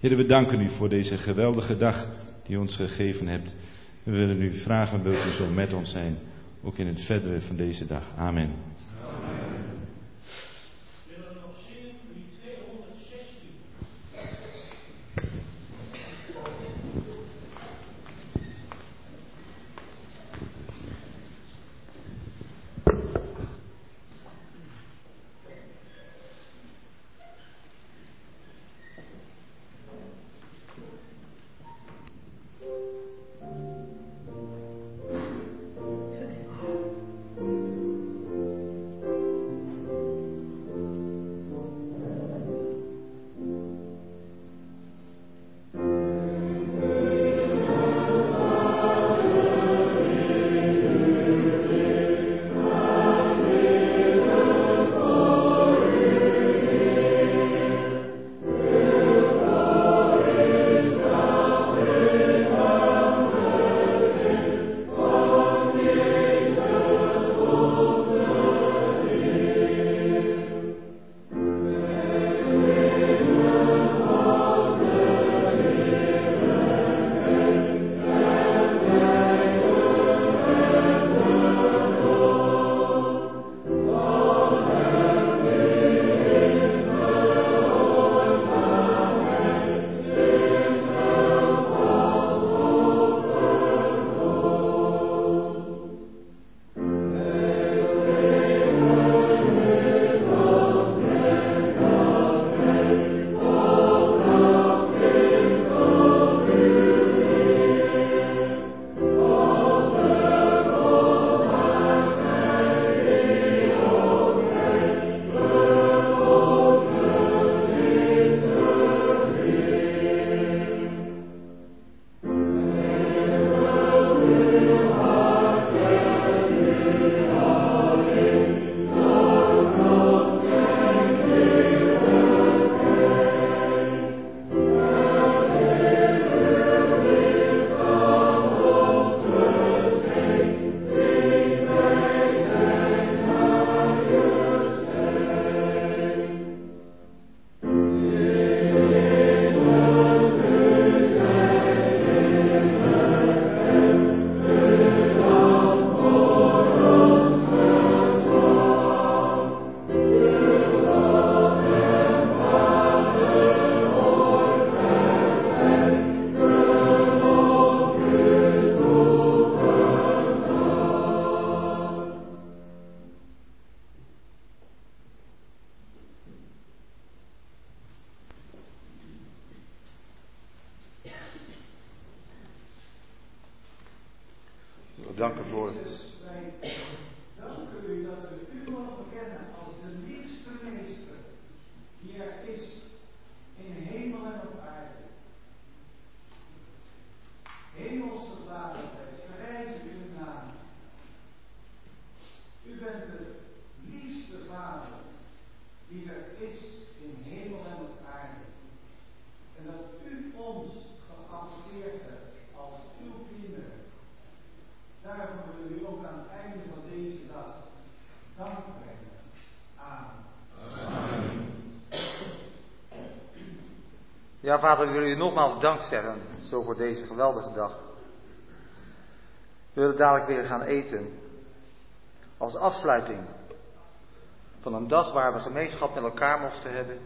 Heer, we danken u voor deze geweldige dag die u ons gegeven hebt. We willen u vragen, wilt u zo met ons zijn, ook in het verdere van deze dag. Amen. Ja, vader, we willen u nogmaals dank zeggen, zo voor deze geweldige dag. We willen dadelijk weer gaan eten. Als afsluiting van een dag waar we gemeenschap met elkaar mochten hebben.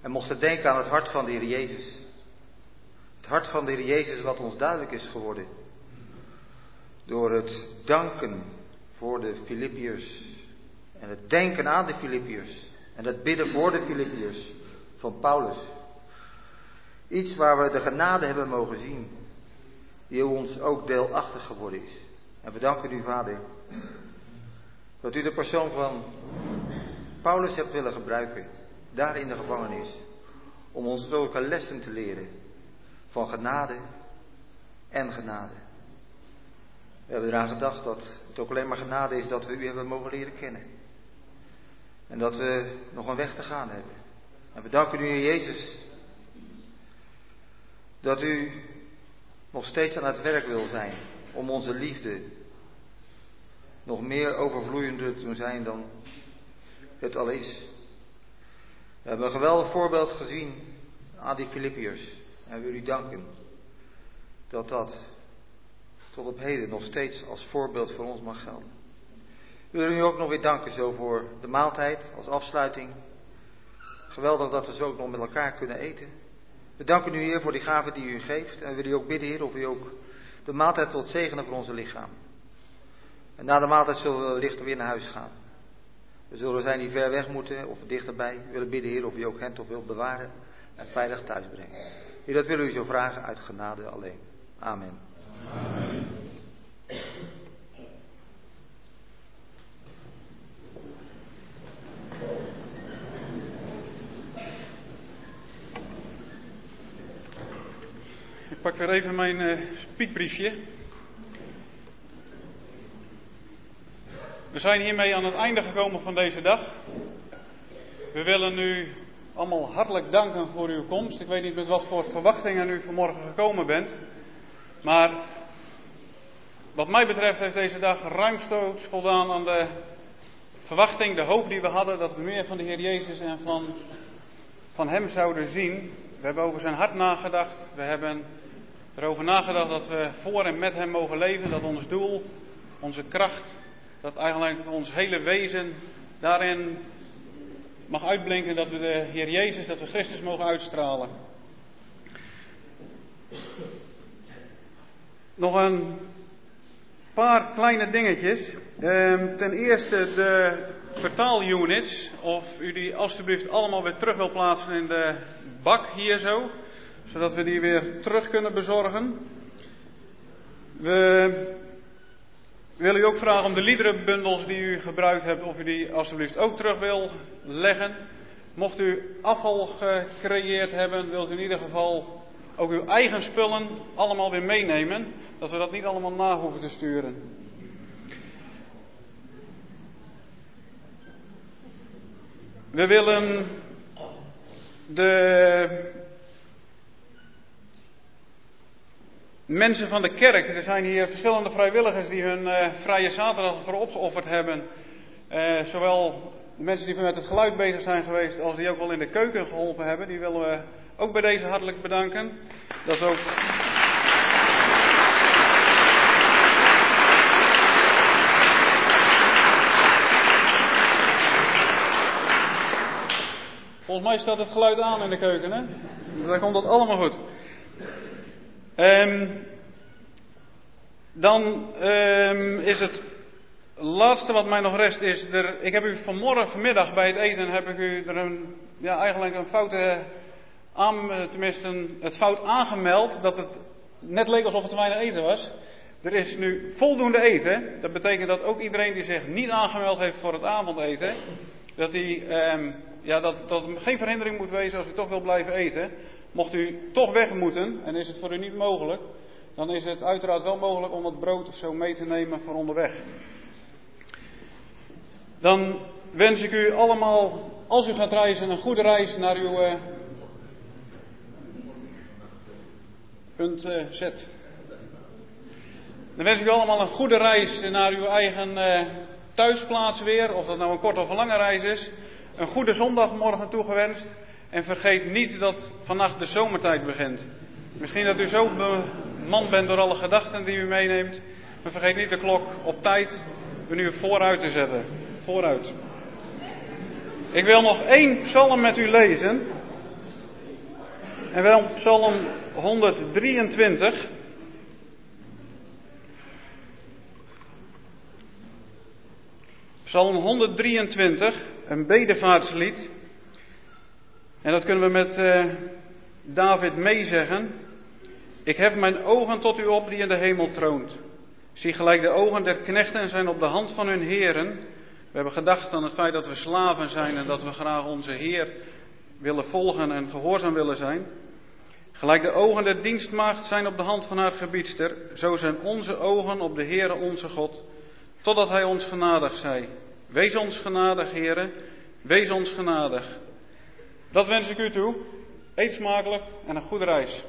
En mochten denken aan het hart van de Heer Jezus. Het hart van de Heer Jezus wat ons duidelijk is geworden. Door het danken voor de Filippiërs. En het denken aan de Filippiërs. En het bidden voor de Filippiërs van Paulus. Iets waar we de genade hebben mogen zien. Die ons ook deelachtig geworden is. En we danken u, Vader. Dat u de persoon van Paulus hebt willen gebruiken. Daar in de gevangenis. Om ons zulke lessen te leren. Van genade en genade. We hebben eraan gedacht dat het ook alleen maar genade is dat we u hebben mogen leren kennen. En dat we nog een weg te gaan hebben. En we danken u, Jezus, dat u nog steeds aan het werk wil zijn om onze liefde nog meer overvloeiender te zijn dan het al is. We hebben een geweldig voorbeeld gezien aan die Filippiërs. En we willen u danken dat dat tot op heden nog steeds als voorbeeld voor ons mag gelden. We willen u ook nog weer danken zo voor de maaltijd als afsluiting. Geweldig dat we zo ook nog met elkaar kunnen eten. We danken u Heer voor die gave die u geeft. En we willen u ook bidden Heer of u ook de maaltijd wilt zegenen voor onze lichaam. En na de maaltijd zullen we lichter weer naar huis gaan. We zullen zijn die ver weg moeten of dichterbij. We willen bidden Heer of u ook hen toch wilt bewaren en veilig thuis brengen. Heer, dat willen u zo vragen uit genade alleen. Amen. Amen. Pak weer even mijn uh, spiekbriefje. We zijn hiermee aan het einde gekomen van deze dag. We willen u allemaal hartelijk danken voor uw komst. Ik weet niet met wat voor verwachtingen u vanmorgen gekomen bent. Maar wat mij betreft heeft deze dag ruimstoots voldaan aan de verwachting, de hoop die we hadden dat we meer van de Heer Jezus en van, van Hem zouden zien. We hebben over zijn hart nagedacht. We hebben erover nagedacht dat we voor en met Hem mogen leven. Dat ons doel, onze kracht, dat eigenlijk ons hele wezen daarin mag uitblinken. Dat we de Heer Jezus, dat we Christus mogen uitstralen. Nog een paar kleine dingetjes. Ehm, ten eerste de vertaalunits. Of u die alstublieft allemaal weer terug wil plaatsen in de bak hier zo. Zodat we die weer terug kunnen bezorgen. We willen u ook vragen om de liederenbundels die u gebruikt hebt, of u die alstublieft ook terug wil leggen. Mocht u afval gecreëerd hebben, wilt u in ieder geval ook uw eigen spullen allemaal weer meenemen. Dat we dat niet allemaal na hoeven te sturen. We willen de mensen van de kerk, er zijn hier verschillende vrijwilligers die hun uh, vrije zaterdag voor opgeofferd hebben. Uh, zowel de mensen die met het geluid bezig zijn geweest, als die ook wel in de keuken geholpen hebben, die willen we ook bij deze hartelijk bedanken. Dat is ook. Volgens mij staat het geluid aan in de keuken, hè? Dan komt dat allemaal goed. Um, dan um, is het laatste wat mij nog rest is, er, ik heb u vanmorgen, vanmiddag bij het eten, heb ik u er een, ja, eigenlijk een foute, aan, tenminste een, het fout aangemeld, dat het net leek alsof het te weinig eten was. er is nu voldoende eten. Dat betekent dat ook iedereen die zich niet aangemeld heeft voor het avondeten, dat, hij, ehm, ja, dat, dat geen verhindering moet wezen als u toch wil blijven eten. Mocht u toch weg moeten, en is het voor u niet mogelijk, dan is het uiteraard wel mogelijk om het brood of zo mee te nemen voor onderweg. Dan wens ik u allemaal, als u gaat reizen, een goede reis naar uw uh, punt uh, Z. Dan wens ik u allemaal een goede reis naar uw eigen uh, thuisplaats weer, of dat nou een korte of een lange reis is. Een goede zondagmorgen toegewenst. En vergeet niet dat vannacht de zomertijd begint. Misschien dat u zo bemand bent door alle gedachten die u meeneemt. Maar vergeet niet de klok op tijd een uur vooruit te zetten. Vooruit. Ik wil nog één psalm met u lezen. En wel psalm 123. Psalm 123, een bedevaartslied. En dat kunnen we met uh, David meezeggen. Ik hef mijn ogen tot u op die in de hemel troont. Zie gelijk de ogen der knechten zijn op de hand van hun heren. We hebben gedacht aan het feit dat we slaven zijn en dat we graag onze Heer willen volgen en gehoorzaam willen zijn. Gelijk de ogen der dienstmaagd zijn op de hand van haar gebiedster, zo zijn onze ogen op de Heere onze God, totdat Hij ons genadig zij. Wees ons genadig, Heere, wees ons genadig. Dat wens ik u toe. Eet smakelijk en een goede reis.